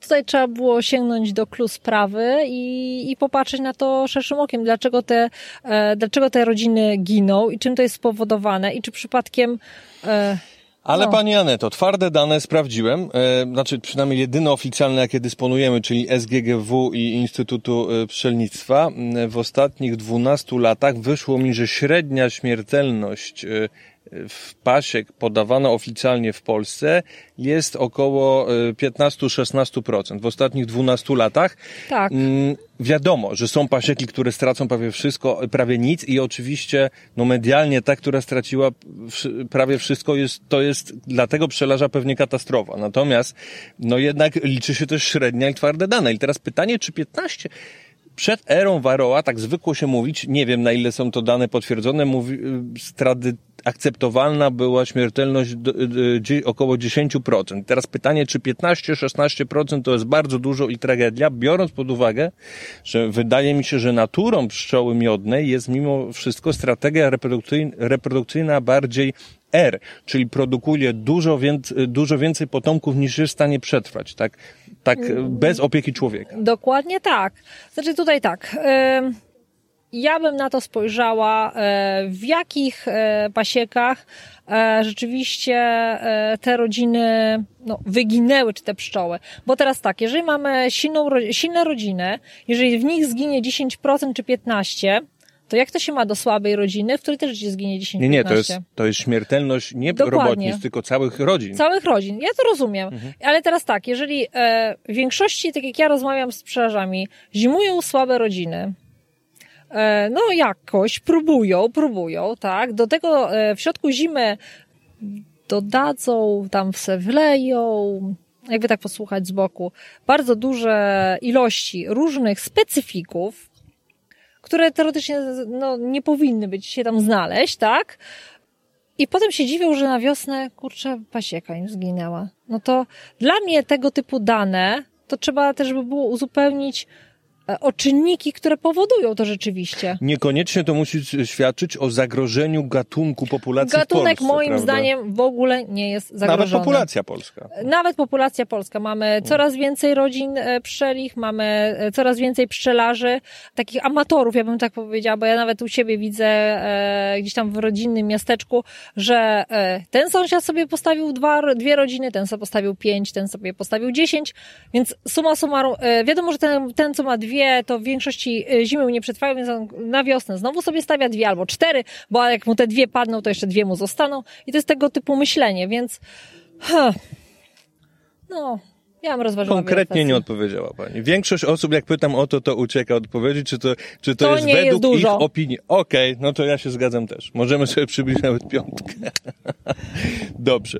tutaj trzeba było sięgnąć do klu sprawy i, i popatrzeć na to szerszym okiem, dlaczego te, e, dlaczego te rodziny giną i czym to jest spowodowane i czy przypadkiem e, Ale No. pani Aneto, twarde dane sprawdziłem, e, znaczy przynajmniej jedyne oficjalne, jakie dysponujemy, czyli SGGW i Instytutu e, Pszczelnictwa. W ostatnich 12 latach wyszło mi, że średnia śmiertelność e, w pasiek podawana oficjalnie w Polsce jest około e, 15-16% w ostatnich 12 latach. tak. Mm, Wiadomo, że są pasieki, które stracą prawie wszystko, prawie nic i oczywiście no medialnie ta, która straciła prawie wszystko jest, to jest dla tego pszczelarza pewnie katastrofa. Natomiast no jednak liczy się też średnia i twarde dane. I teraz pytanie, czy 15 przed erą Varroa, tak zwykło się mówić, nie wiem na ile są to dane potwierdzone, mówi, z trady, akceptowalna była śmiertelność y, dzie- około 10%. Teraz pytanie, czy 15-16% to jest bardzo dużo i tragedia, biorąc pod uwagę, że wydaje mi się, że naturą pszczoły miodnej jest mimo wszystko strategia reprodukcyjna, bardziej R, czyli produkuje dużo, więc, dużo więcej potomków niż jest w stanie przetrwać, tak, tak y, bez opieki człowieka. Dokładnie tak. Znaczy tutaj tak. Ja bym na to spojrzała, e, w jakich e, pasiekach e, rzeczywiście te rodziny no, wyginęły, czy te pszczoły. Bo teraz tak, jeżeli mamy silną, silne rodziny, jeżeli w nich zginie 10% czy 15%, to jak to się ma do słabej rodziny, w której też zginie 10-15%? Nie, nie, to jest, to jest śmiertelność nie Dokładnie. robotnic, tylko całych rodzin. Całych rodzin. Ja to rozumiem. Ale teraz tak, jeżeli e, w większości, tak jak ja rozmawiam z pszczelarzami, zimują słabe rodziny, no jakoś próbują, próbują, tak. Do tego e, w środku zimy dodadzą, tam se wleją, jakby tak posłuchać z boku, bardzo duże ilości różnych specyfików, które teoretycznie no, nie powinny być się tam znaleźć, tak? I potem się dziwią, że na wiosnę, kurczę, pasieka im zginęła. No to dla mnie tego typu dane, to trzeba też by było uzupełnić e, o czynniki, które powodują to rzeczywiście. Niekoniecznie to musi świadczyć o zagrożeniu gatunku populacji Gatunek Polsce, moim prawda? zdaniem w ogóle nie jest zagrożony. Nawet populacja polska. Nawet populacja polska. Mamy coraz więcej rodzin e, pszczelich, mamy e, coraz więcej pszczelarzy, takich amatorów, ja bym tak powiedziała, bo ja nawet u siebie widzę e, gdzieś tam w rodzinnym miasteczku, że e, ten sąsiad sobie postawił dwa, dwie rodziny, ten sobie postawił pięć, ten sobie postawił dziesięć, więc suma summarum, e, wiadomo, że ten, ten, co ma dwie, to w większości e, zimy nie przetrwają, więc on na wiosnę znowu sobie stawia dwie albo cztery, bo jak mu te dwie padną, to jeszcze dwie mu zostaną i to jest tego typu myślenie, więc huh, no, ja bym rozważyła Konkretnie nie odpowiedziała pani. Większość osób, jak pytam o to, to ucieka odpowiedzi, czy to, czy to, To jest jest według dużo. ich opinii. Okej, no to ja się zgadzam też. Możemy sobie przybliżyć nawet piątkę. Dobrze.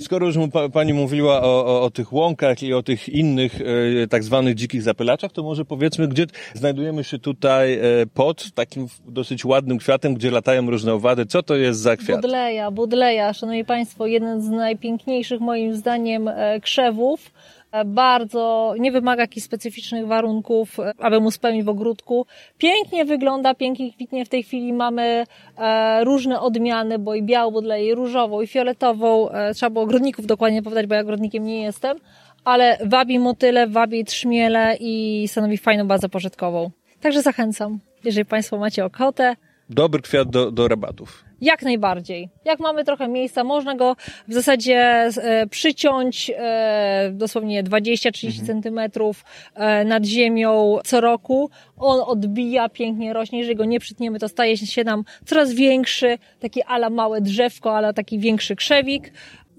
Skoro już mu pa, pani mówiła o, o, o tych łąkach i o tych innych e, tak zwanych dzikich zapylaczach, to może powiedzmy, gdzie znajdujemy się tutaj e, pod takim dosyć ładnym kwiatem, gdzie latają różne owady. Co to jest za kwiat? Budleja, Budleja, szanowni państwo, jeden z najpiękniejszych moim zdaniem e, krzewów. E, Bardzo nie wymaga jakichś specyficznych warunków, e, aby mu spełnić w ogródku. Pięknie wygląda, pięknie kwitnie. W tej chwili mamy e, różne odmiany, bo i białą i różową, i fioletową. Trzeba było ogrodników dokładnie powiedzieć, bo ja ogrodnikiem nie jestem. Ale wabi motyle, wabi trzmiele i stanowi fajną bazę pożytkową. Także zachęcam, jeżeli państwo macie ochotę, dobry kwiat do, do rabatów. Jak najbardziej. Jak mamy trochę miejsca, można go w zasadzie e, przyciąć e, dosłownie 20-30 mhm. centymetrów e, nad ziemią co roku. On odbija, pięknie rośnie. Jeżeli go nie przytniemy, to staje się nam coraz większy, taki ala małe drzewko, ala taki większy krzewik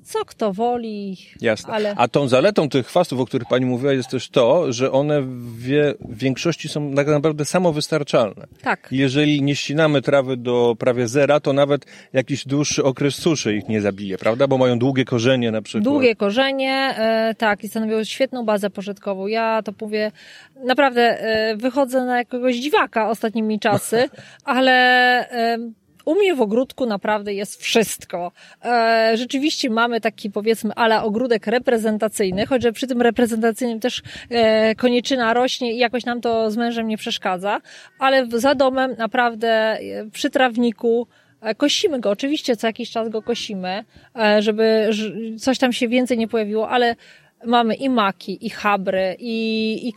co kto woli. Jasne. Ale... A tą zaletą tych chwastów, o których pani mówiła, jest też to, że one w, wie, w większości są tak naprawdę samowystarczalne. Tak. Jeżeli nie ścinamy trawy do prawie zera, to nawet jakiś dłuższy okres suszy ich nie zabije, prawda? Bo mają długie korzenie na przykład. Długie korzenie, e, tak, i stanowią świetną bazę pożytkową. Ja to mówię, naprawdę e, wychodzę na jakiegoś dziwaka ostatnimi czasy, ale e, u mnie w ogródku naprawdę jest wszystko. E, rzeczywiście mamy taki powiedzmy ale ogródek reprezentacyjny, choć przy tym reprezentacyjnym też e, koniczyna rośnie i jakoś nam to z mężem nie przeszkadza, ale za domem naprawdę e, przy trawniku Kosimy go, oczywiście co jakiś czas go kosimy, żeby coś tam się więcej nie pojawiło, ale mamy i maki, i chabry, i, i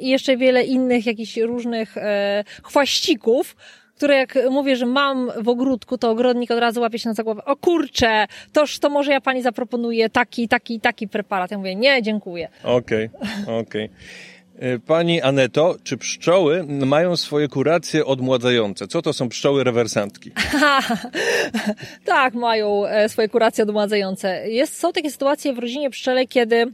i jeszcze wiele innych jakichś różnych e, chwaścików, które jak mówię, że mam w ogródku, to ogrodnik od razu łapie się na głowę. O kurczę, toż to może ja pani zaproponuję taki, taki, taki preparat. Ja mówię, nie, dziękuję. Okej, okay, okej. Okay. Pani Aneto, czy pszczoły mają swoje kuracje odmładzające? Co to są pszczoły rewersantki? tak, mają e, swoje kuracje odmładzające. Jest, są takie sytuacje w rodzinie pszczele, kiedy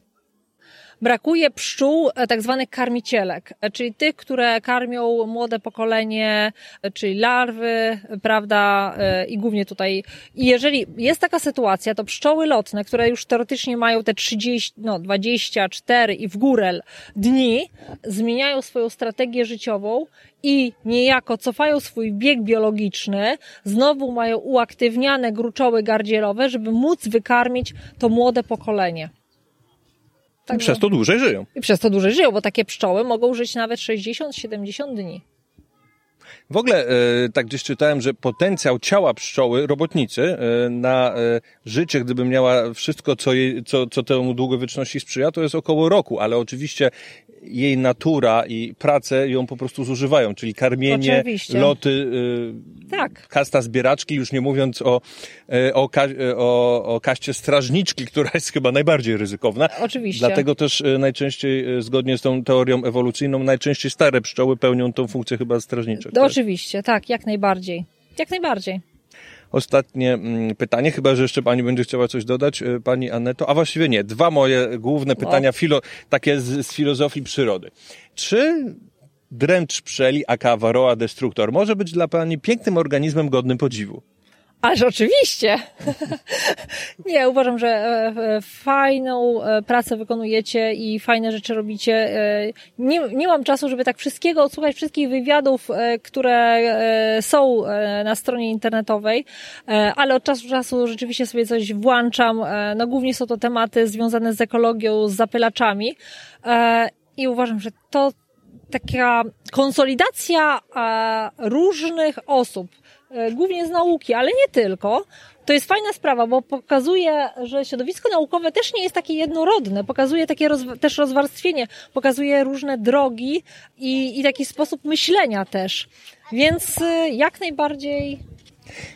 brakuje pszczół e, tak zwanych karmicielek, e, czyli tych, które karmią młode pokolenie, e, czyli larwy, prawda, i głównie tutaj. I jeżeli jest taka sytuacja, to pszczoły lotne, które już teoretycznie mają te 30, no 24 i w górę dni, zmieniają swoją strategię życiową i niejako cofają swój bieg biologiczny, znowu mają uaktywniane gruczoły gardzielowe, żeby móc wykarmić to młode pokolenie. Tak I przez to dłużej żyją. I przez to dłużej żyją, bo takie pszczoły mogą żyć nawet 60-70 dni. W ogóle e, tak gdzieś czytałem, że potencjał ciała pszczoły, robotnicy, e, na e, życie, gdyby miała wszystko, co, jej, co, co temu długowieczności sprzyja, to jest około roku, ale oczywiście jej natura i prace ją po prostu zużywają, czyli karmienie, Oczywiście. loty, y, tak. kasta zbieraczki, już nie mówiąc o, y, o, y, o, o kaście strażniczki, która jest chyba najbardziej ryzykowna. Oczywiście. Dlatego też najczęściej, zgodnie z tą teorią ewolucyjną, najczęściej stare pszczoły pełnią tą funkcję chyba strażniczek. No, oczywiście, tak, jak najbardziej. Jak najbardziej ostatnie mm, pytanie, chyba że jeszcze pani będzie chciała coś dodać, e, pani Aneto, a właściwie nie, dwa moje główne pytania, filo, takie z, z filozofii przyrody. Czy dręcz pszczeli, aka Varroa destructor, może być dla pani pięknym organizmem godnym podziwu? Ależ oczywiście. nie, uważam, że e, e, fajną e, pracę wykonujecie i fajne rzeczy robicie. Nie, nie mam czasu, żeby tak wszystkiego odsłuchać, wszystkich wywiadów, które są na stronie internetowej, ale od czasu do czasu rzeczywiście sobie coś włączam. No głównie są to tematy związane z ekologią, z zapylaczami i uważam, że to taka konsolidacja różnych osób, E, głównie z nauki, ale nie tylko. To jest fajna sprawa, bo pokazuje, że środowisko naukowe też nie jest takie jednorodne. Pokazuje takie roz, też rozwarstwienie, pokazuje różne drogi i, i taki sposób myślenia też. Więc e, jak najbardziej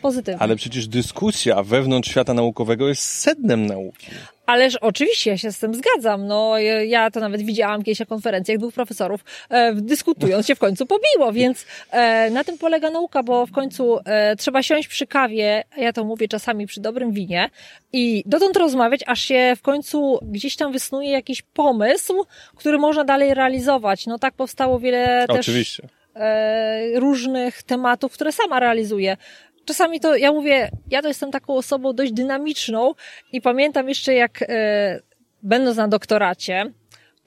pozytywnie. Ale przecież dyskusja wewnątrz świata naukowego jest sednem nauki. Ależ oczywiście ja się z tym zgadzam. No, ja to nawet widziałam kiedyś na konferencjach dwóch profesorów, e, dyskutując się w końcu pobiło, więc e, na tym polega nauka, bo w końcu e, trzeba siąść przy kawie, ja to mówię czasami przy dobrym winie i dotąd rozmawiać, aż się w końcu gdzieś tam wysnuje jakiś pomysł, który można dalej realizować. No tak powstało wiele Oczywiście. też różnych tematów, które sama realizuje czasami to, ja mówię, ja to jestem taką osobą dość dynamiczną i pamiętam jeszcze jak, e, będąc na doktoracie,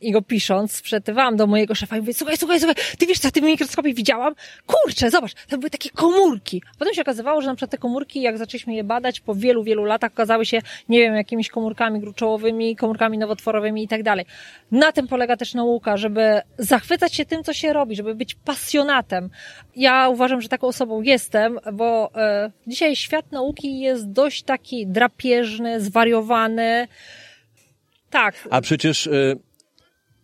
i go pisząc, sprzedawałam do mojego szefa i mówię, słuchaj, słuchaj, słuchaj, ty wiesz co, ty w mikroskopie widziałam? Kurczę, zobacz, to były takie komórki. Potem się okazywało, że na przykład te komórki, jak zaczęliśmy je badać, po wielu, wielu latach okazały się, nie wiem, jakimiś komórkami gruczołowymi, komórkami nowotworowymi i tak dalej. Na tym polega też nauka, żeby zachwycać się tym, co się robi, żeby być pasjonatem. Ja uważam, że taką osobą jestem, bo e, dzisiaj świat nauki jest dość taki drapieżny, zwariowany, tak. A przecież y,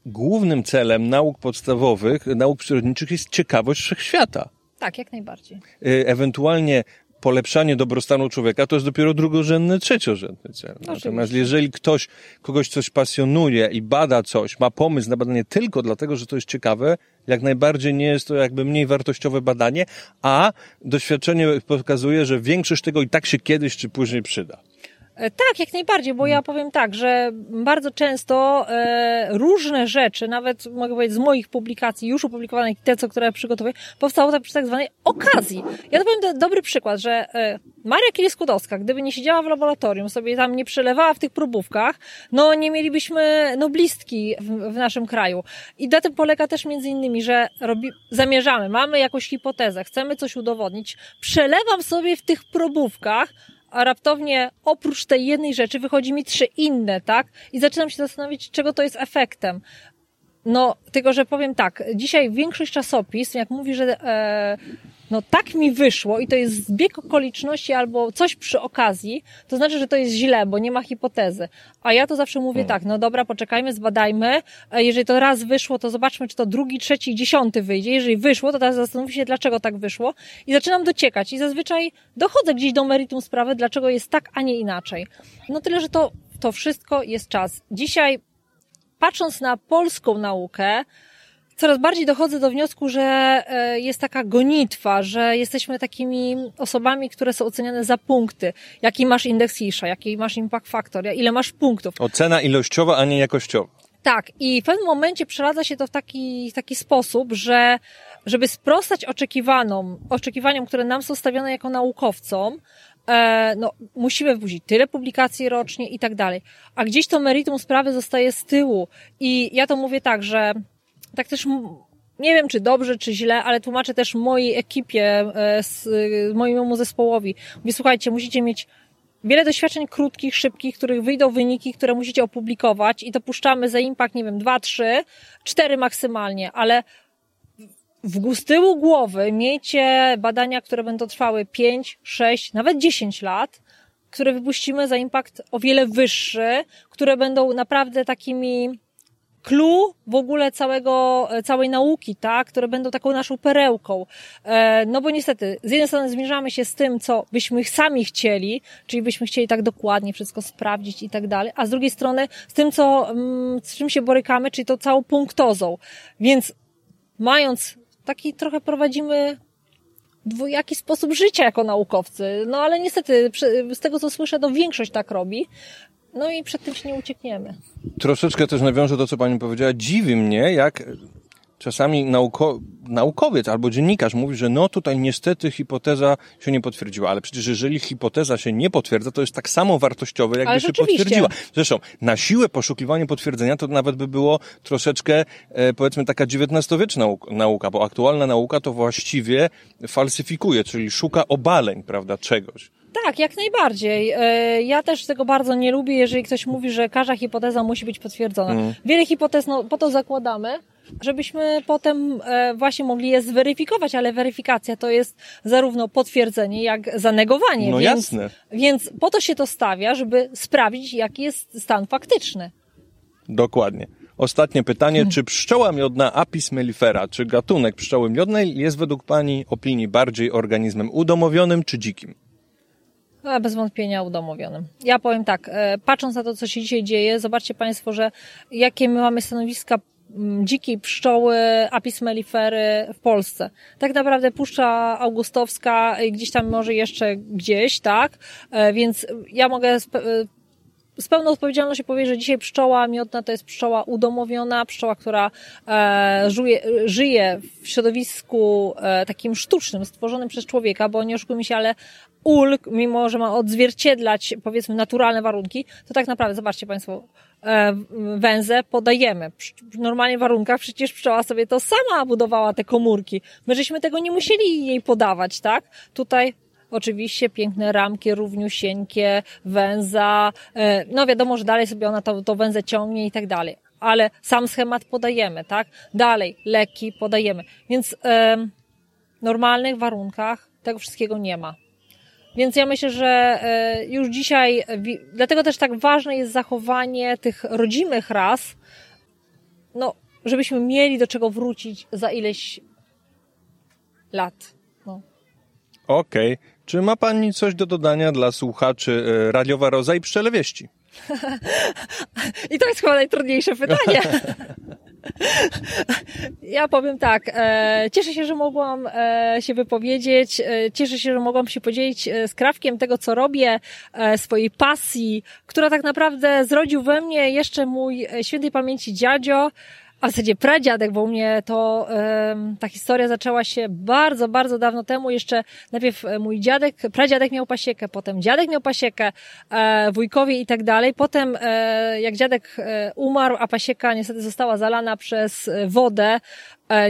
głównym celem nauk podstawowych, nauk przyrodniczych jest ciekawość wszechświata. Tak, jak najbardziej. Y, ewentualnie polepszanie dobrostanu człowieka to jest dopiero drugorzędny, trzeciorzędny cel. Natomiast jeżeli ktoś, kogoś coś pasjonuje i bada coś, ma pomysł na badanie tylko dlatego, że to jest ciekawe, jak najbardziej nie jest to jakby mniej wartościowe badanie, a doświadczenie pokazuje, że większość tego i tak się kiedyś czy później przyda. E, tak, jak najbardziej, bo ja powiem tak, że bardzo często e, różne rzeczy, nawet mogę powiedzieć z moich publikacji, już opublikowanych, te, co które przygotowuję, powstało tak przy tak zwanej okazji. Ja to powiem do, dobry przykład, że e, Maria Kieliskudowska, gdyby nie siedziała w laboratorium, sobie tam nie przelewała w tych próbówkach, no nie mielibyśmy noblistki w, w naszym kraju. I na tym polega też między innymi, że robi, zamierzamy, mamy jakąś hipotezę, chcemy coś udowodnić, przelewam sobie w tych próbówkach, a raptownie oprócz tej jednej rzeczy wychodzi mi trzy inne, tak? I zaczynam się zastanowić, czego to jest efektem. No, tylko że powiem tak, dzisiaj większość czasopism, jak mówi, że e, no tak mi wyszło i to jest zbieg okoliczności albo coś przy okazji, to znaczy, że to jest źle, bo nie ma hipotezy. A ja to zawsze mówię hmm. tak, no dobra, poczekajmy, zbadajmy. Jeżeli to raz wyszło, to zobaczmy, czy to drugi, trzeci, dziesiąty wyjdzie. Jeżeli wyszło, to teraz zastanówmy się, dlaczego tak wyszło. I zaczynam dociekać i zazwyczaj dochodzę gdzieś do meritum sprawy, dlaczego jest tak, a nie inaczej. No tyle, że to, to wszystko jest czas. Dzisiaj, patrząc na polską naukę, coraz bardziej dochodzę do wniosku, że e, jest taka gonitwa, że jesteśmy takimi osobami, które są oceniane za punkty. Jaki masz indeks Isha, jaki masz impact factor, ile masz punktów. Ocena ilościowa, a nie jakościowa. Tak, i w pewnym momencie przeradza się to w taki, taki sposób, że żeby sprostać oczekiwanom, oczekiwaniom, które nam są stawiane jako naukowcom, no, musimy wpuścić tyle publikacji rocznie i tak dalej. A gdzieś to meritum sprawy zostaje z tyłu. I ja to mówię tak, że tak też nie wiem, czy dobrze, czy źle, ale tłumaczę też mojej ekipie, e, mojemu zespołowi. Mówię, słuchajcie, musicie mieć wiele doświadczeń krótkich, szybkich, których wyjdą wyniki, które musicie opublikować i to puszczamy za impact, nie wiem, dwa, trzy, cztery maksymalnie, ale w z tyłu głowy miejcie badania, które będą trwały pięć, sześć, nawet dziesięć lat, które wypuścimy za impact o wiele wyższy, które będą naprawdę takimi clue w ogóle całego, e, całej nauki, tak, które będą taką naszą perełką. E, no bo niestety, z jednej strony zmierzamy się z tym, co byśmy sami chcieli, czyli byśmy chcieli tak dokładnie wszystko sprawdzić i tak dalej, a z drugiej strony z tym, co, mm, z czym się borykamy, czyli to całą punktozą. Więc mając taki trochę prowadzimy dwojaki sposób życia jako naukowcy. No ale niestety, z tego co słyszę, to większość tak robi. No i przed tym się nie uciekniemy. Troszeczkę też nawiążę do, co pani powiedziała. Dziwi mnie, jak czasami nauko, naukowiec albo dziennikarz mówi, że no tutaj niestety hipoteza się nie potwierdziła, ale przecież jeżeli hipoteza się nie potwierdza, to jest tak samo wartościowe, jakby się potwierdziła. Zresztą na siłę poszukiwanie potwierdzenia to nawet by było troszeczkę, e, powiedzmy, taka XIX-wieczna nauka, bo aktualna nauka to właściwie falsyfikuje, czyli szuka obaleń, prawda, czegoś. Tak, jak najbardziej. E, ja też tego bardzo nie lubię, jeżeli ktoś mówi, że każda hipoteza musi być potwierdzona. Mm. Wiele hipotez, no, po to zakładamy, żebyśmy potem e, właśnie mogli je zweryfikować, ale weryfikacja to jest zarówno potwierdzenie, jak zanegowanie. No więc, jasne. Więc po to się to stawia, żeby sprawdzić, jaki jest stan faktyczny. Dokładnie. Ostatnie pytanie, hmm. czy pszczoła miodna Apis mellifera, czy gatunek pszczoły miodnej jest według Pani opinii bardziej organizmem udomowionym czy dzikim? No, bez wątpienia udomowionym. Ja powiem tak, e, patrząc na to, co się dzisiaj dzieje, zobaczcie Państwo, że jakie my mamy stanowiska dzikiej pszczoły Apis mellifery w Polsce. Tak naprawdę Puszcza Augustowska gdzieś tam może jeszcze gdzieś, tak? E, więc ja mogę e, z pełną odpowiedzialnością powiedzieć, że dzisiaj pszczoła miodna to jest pszczoła udomowiona, pszczoła, która e, żyje, żyje w środowisku e, takim sztucznym, stworzonym przez człowieka, bo nie oszukujmy się, ale ulg, mimo że ma odzwierciedlać powiedzmy naturalne warunki, to tak naprawdę, zobaczcie Państwo, e, węzę podajemy. W normalnych warunkach przecież pszczoła sobie to sama budowała te komórki. My żeśmy tego nie musieli jej podawać, tak? Tutaj Oczywiście piękne ramki, równiusieńkie, węza. E, no wiadomo, że dalej sobie ona to, to węzę ciągnie i tak dalej. Ale sam schemat podajemy, tak? Dalej leki podajemy. Więc w normalnych warunkach tego wszystkiego nie ma. Więc ja myślę, że e, już dzisiaj, dlatego też tak ważne jest zachowanie tych rodzimych ras, no, żebyśmy mieli do czego wrócić za ileś lat. Okej. Okay. Czy ma Pani coś do dodania dla słuchaczy e, Radiowa Roza i Przelewieści? I to jest chyba najtrudniejsze pytanie. Ja powiem tak, e, cieszę się, że mogłam e, się wypowiedzieć, e, cieszę się, że mogłam się podzielić z Krawkiem tego, co robię, swojej pasji, która tak naprawdę zrodził we mnie jeszcze mój świętej pamięci dziadzio, a w zasadzie pradziadek, bo u mnie to ta historia zaczęła się bardzo, bardzo dawno temu. Jeszcze najpierw e, mój dziadek, pradziadek miał pasiekę, potem dziadek miał pasiekę, e, wujkowie i tak dalej. Potem e, jak dziadek umarł, a pasieka niestety została zalana przez wodę,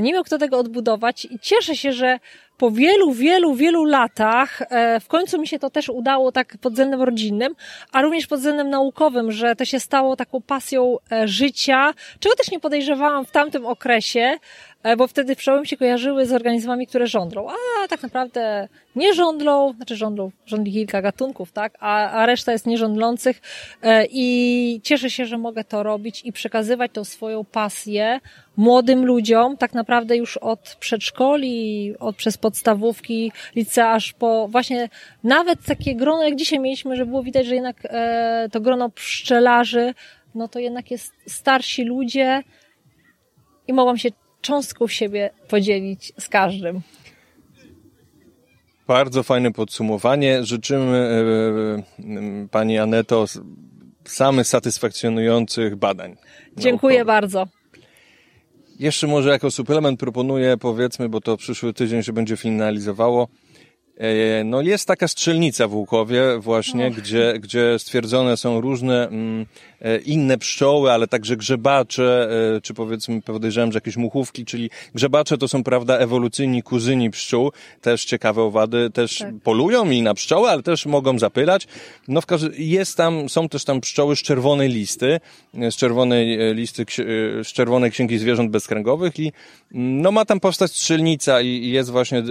nie miał kto tego odbudować i cieszę się, że po wielu, wielu, wielu latach e, w końcu mi się to też udało tak pod względem rodzinnym, a również pod względem naukowym, że to się stało taką pasją e, życia, czego też nie podejrzewałam w tamtym okresie, E, bo wtedy pszczoły się kojarzyły z organizmami, które żądlą, a tak naprawdę nie żądlą, znaczy żądlą, żądli kilka gatunków, tak, a, a reszta jest nierządlących e, i cieszę się, że mogę to robić i przekazywać tą swoją pasję młodym ludziom, tak naprawdę już od przedszkoli, od przez podstawówki, licea, aż po właśnie nawet takie grono, jak dzisiaj mieliśmy, że było widać, że jednak e, to grono pszczelarzy, no to jednak jest starsi ludzie i mogłam się cząstką siebie podzielić z każdym. Bardzo fajne podsumowanie. Życzymy e, Pani Aneto samych satysfakcjonujących badań. Dziękuję naukowych. bardzo. Jeszcze może jako suplement proponuję, powiedzmy, bo to przyszły tydzień się będzie finalizowało, E, no jest taka strzelnica w Łukowie właśnie, gdzie, gdzie stwierdzone są różne mm, e, inne pszczoły, ale także grzebacze, e, czy powiedzmy podejrzewam, że jakieś muchówki, czyli grzebacze to są, prawda, ewolucyjni kuzyni pszczół, też ciekawe owady, też tak. polują i na pszczoły, ale też mogą zapylać. No w każdym, jest tam, są też tam pszczoły z czerwonej listy, z czerwonej listy, z czerwonej księgi zwierząt bezkręgowych i mm, no ma tam powstać strzelnica i jest właśnie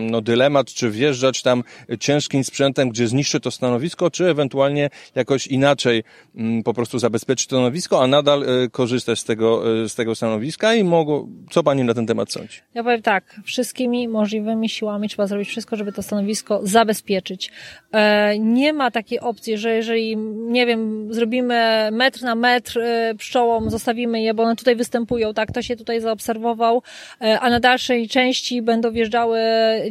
no dylemat, czy wjeżdżać tam ciężkim sprzętem, gdzie zniszczy to stanowisko, czy ewentualnie jakoś inaczej mm, po prostu zabezpieczyć to stanowisko, a nadal e, korzystać z tego, e, z tego stanowiska i mogło, co pani na ten temat sądzi? Ja powiem tak, wszystkimi możliwymi siłami trzeba zrobić wszystko, żeby to stanowisko zabezpieczyć. E, nie ma takiej opcji, że jeżeli, nie wiem, zrobimy metr na metr pszczołom, zostawimy je, bo one tutaj występują, tak, to się tutaj zaobserwował, a na dalszej części będą wjeżdżały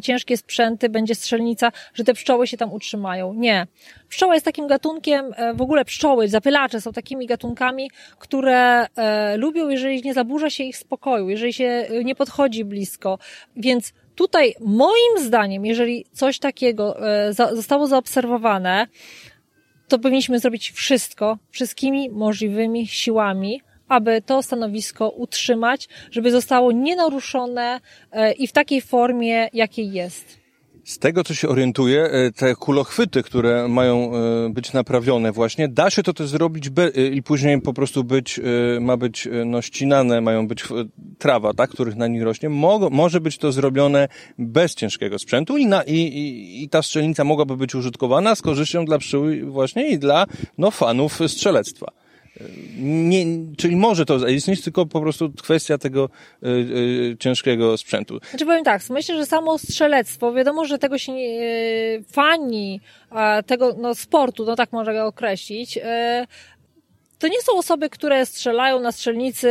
ciężkie sprzęty, będzie strzelnica, że te pszczoły się tam utrzymają. Nie. Pszczoła jest takim gatunkiem, e, w ogóle pszczoły, zapylacze są takimi gatunkami, które e, lubią, jeżeli nie zaburza się ich spokoju, jeżeli się e, nie podchodzi blisko. Więc tutaj moim zdaniem, jeżeli coś takiego zostało zaobserwowane, to powinniśmy zrobić wszystko, wszystkimi możliwymi siłami, aby to stanowisko utrzymać, żeby zostało nienaruszone i w takiej formie, jakiej jest. Z tego, co się orientuję, e, te kulochwyty, które mają e, być naprawione właśnie, da się to też zrobić e, i później po prostu być, ma być no, ścinane, mają być trawa, tak, których na nich rośnie. Mo może być to zrobione bez ciężkiego sprzętu i, na, i, i, i ta strzelnica mogłaby być użytkowana z korzyścią dla pszczół właśnie i dla no, fanów strzelectwa. Nie, czyli może to istnieć, tylko po prostu kwestia tego y, y, ciężkiego sprzętu. Znaczy powiem tak, myślę, że samo strzelectwo, wiadomo, że tego się nie, y, fani tego no, sportu, no tak można go określić, to nie są osoby, które strzelają na strzelnicy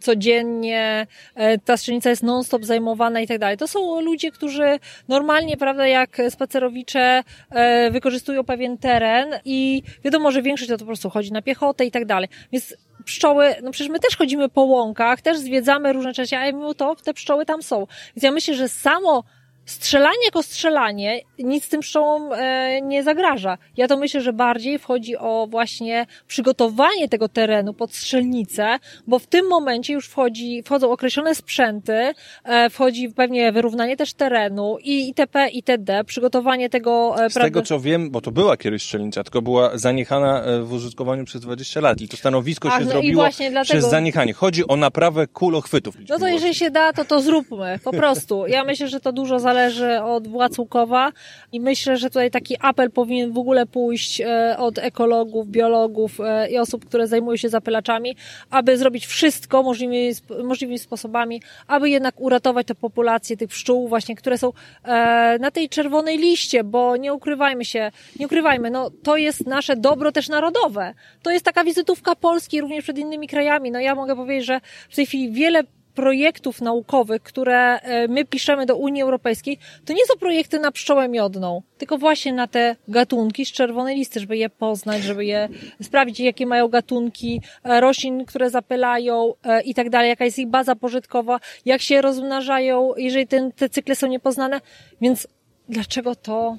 codziennie, e, ta strzelnica jest non-stop zajmowana i tak dalej. To są ludzie, którzy normalnie, prawda, jak spacerowicze e, wykorzystują pewien teren i wiadomo, że większość to po prostu chodzi na piechotę i tak dalej. Więc pszczoły, no przecież my też chodzimy po łąkach, też zwiedzamy różne rzeczy, a mimo to te pszczoły tam są. Więc ja myślę, że samo strzelanie jako strzelanie nic tym pszczołom e, nie zagraża. Ja to myślę, że bardziej wchodzi o właśnie przygotowanie tego terenu pod strzelnicę, bo w tym momencie już wchodzi, wchodzą określone sprzęty, e, wchodzi pewnie wyrównanie też terenu i itp. itd. Przygotowanie tego... E, Z tego co wiem, bo to była kiedyś strzelnica, tylko była zaniechana w użytkowaniu przez 20 lat i to stanowisko Ach, się no zrobiło dlatego... przez zaniechanie. Chodzi o naprawę kulochwytów. No to jeżeli się da, to to zróbmy, po prostu. Ja myślę, że to dużo zależy zależy od władz Łukowa i myślę, że tutaj taki apel powinien w ogóle pójść e, od ekologów, biologów e, i osób, które zajmują się zapylaczami, aby zrobić wszystko możliwymi, możliwymi sposobami, aby jednak uratować tę populację tych pszczół właśnie, które są e, na tej czerwonej liście, bo nie ukrywajmy się, nie ukrywajmy, no to jest nasze dobro też narodowe. To jest taka wizytówka Polski również przed innymi krajami. No ja mogę powiedzieć, że w tej chwili wiele projektów naukowych, które e, my piszemy do Unii Europejskiej, to nie są projekty na pszczołę miodną, tylko właśnie na te gatunki z czerwonej listy, żeby je poznać, żeby je sprawdzić, jakie mają gatunki e, roślin, które zapylają e, i tak dalej, jaka jest ich baza pożytkowa, jak się rozmnażają, jeżeli ten, te cykle są niepoznane. Więc dlaczego to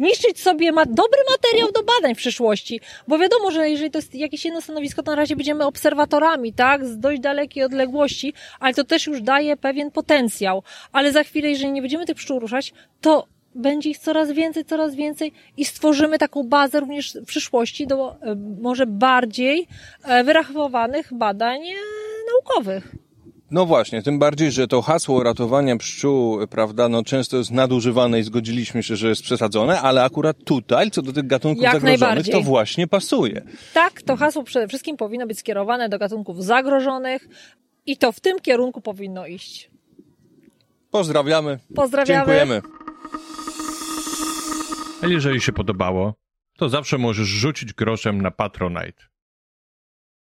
niszczyć sobie ma dobry materiał do badań w przyszłości, bo wiadomo, że jeżeli to jest jakieś jedno stanowisko, to na razie będziemy obserwatorami, tak, z dość dalekiej odległości, ale to też już daje pewien potencjał, ale za chwilę, jeżeli nie będziemy tych pszczół ruszać, to będzie ich coraz więcej, coraz więcej i stworzymy taką bazę również w przyszłości do e, może bardziej e, wyrachowanych badań e, naukowych. No właśnie, tym bardziej, że to hasło ratowania pszczół, prawda, no często jest nadużywane i zgodziliśmy się, że jest przesadzone, ale akurat tutaj, co do tych gatunków Jak zagrożonych, to właśnie pasuje. Tak, to hasło przede wszystkim powinno być skierowane do gatunków zagrożonych i to w tym kierunku powinno iść. Pozdrawiamy. Pozdrawiamy. Dziękujemy. A jeżeli się podobało, to zawsze możesz rzucić groszem na Patronite.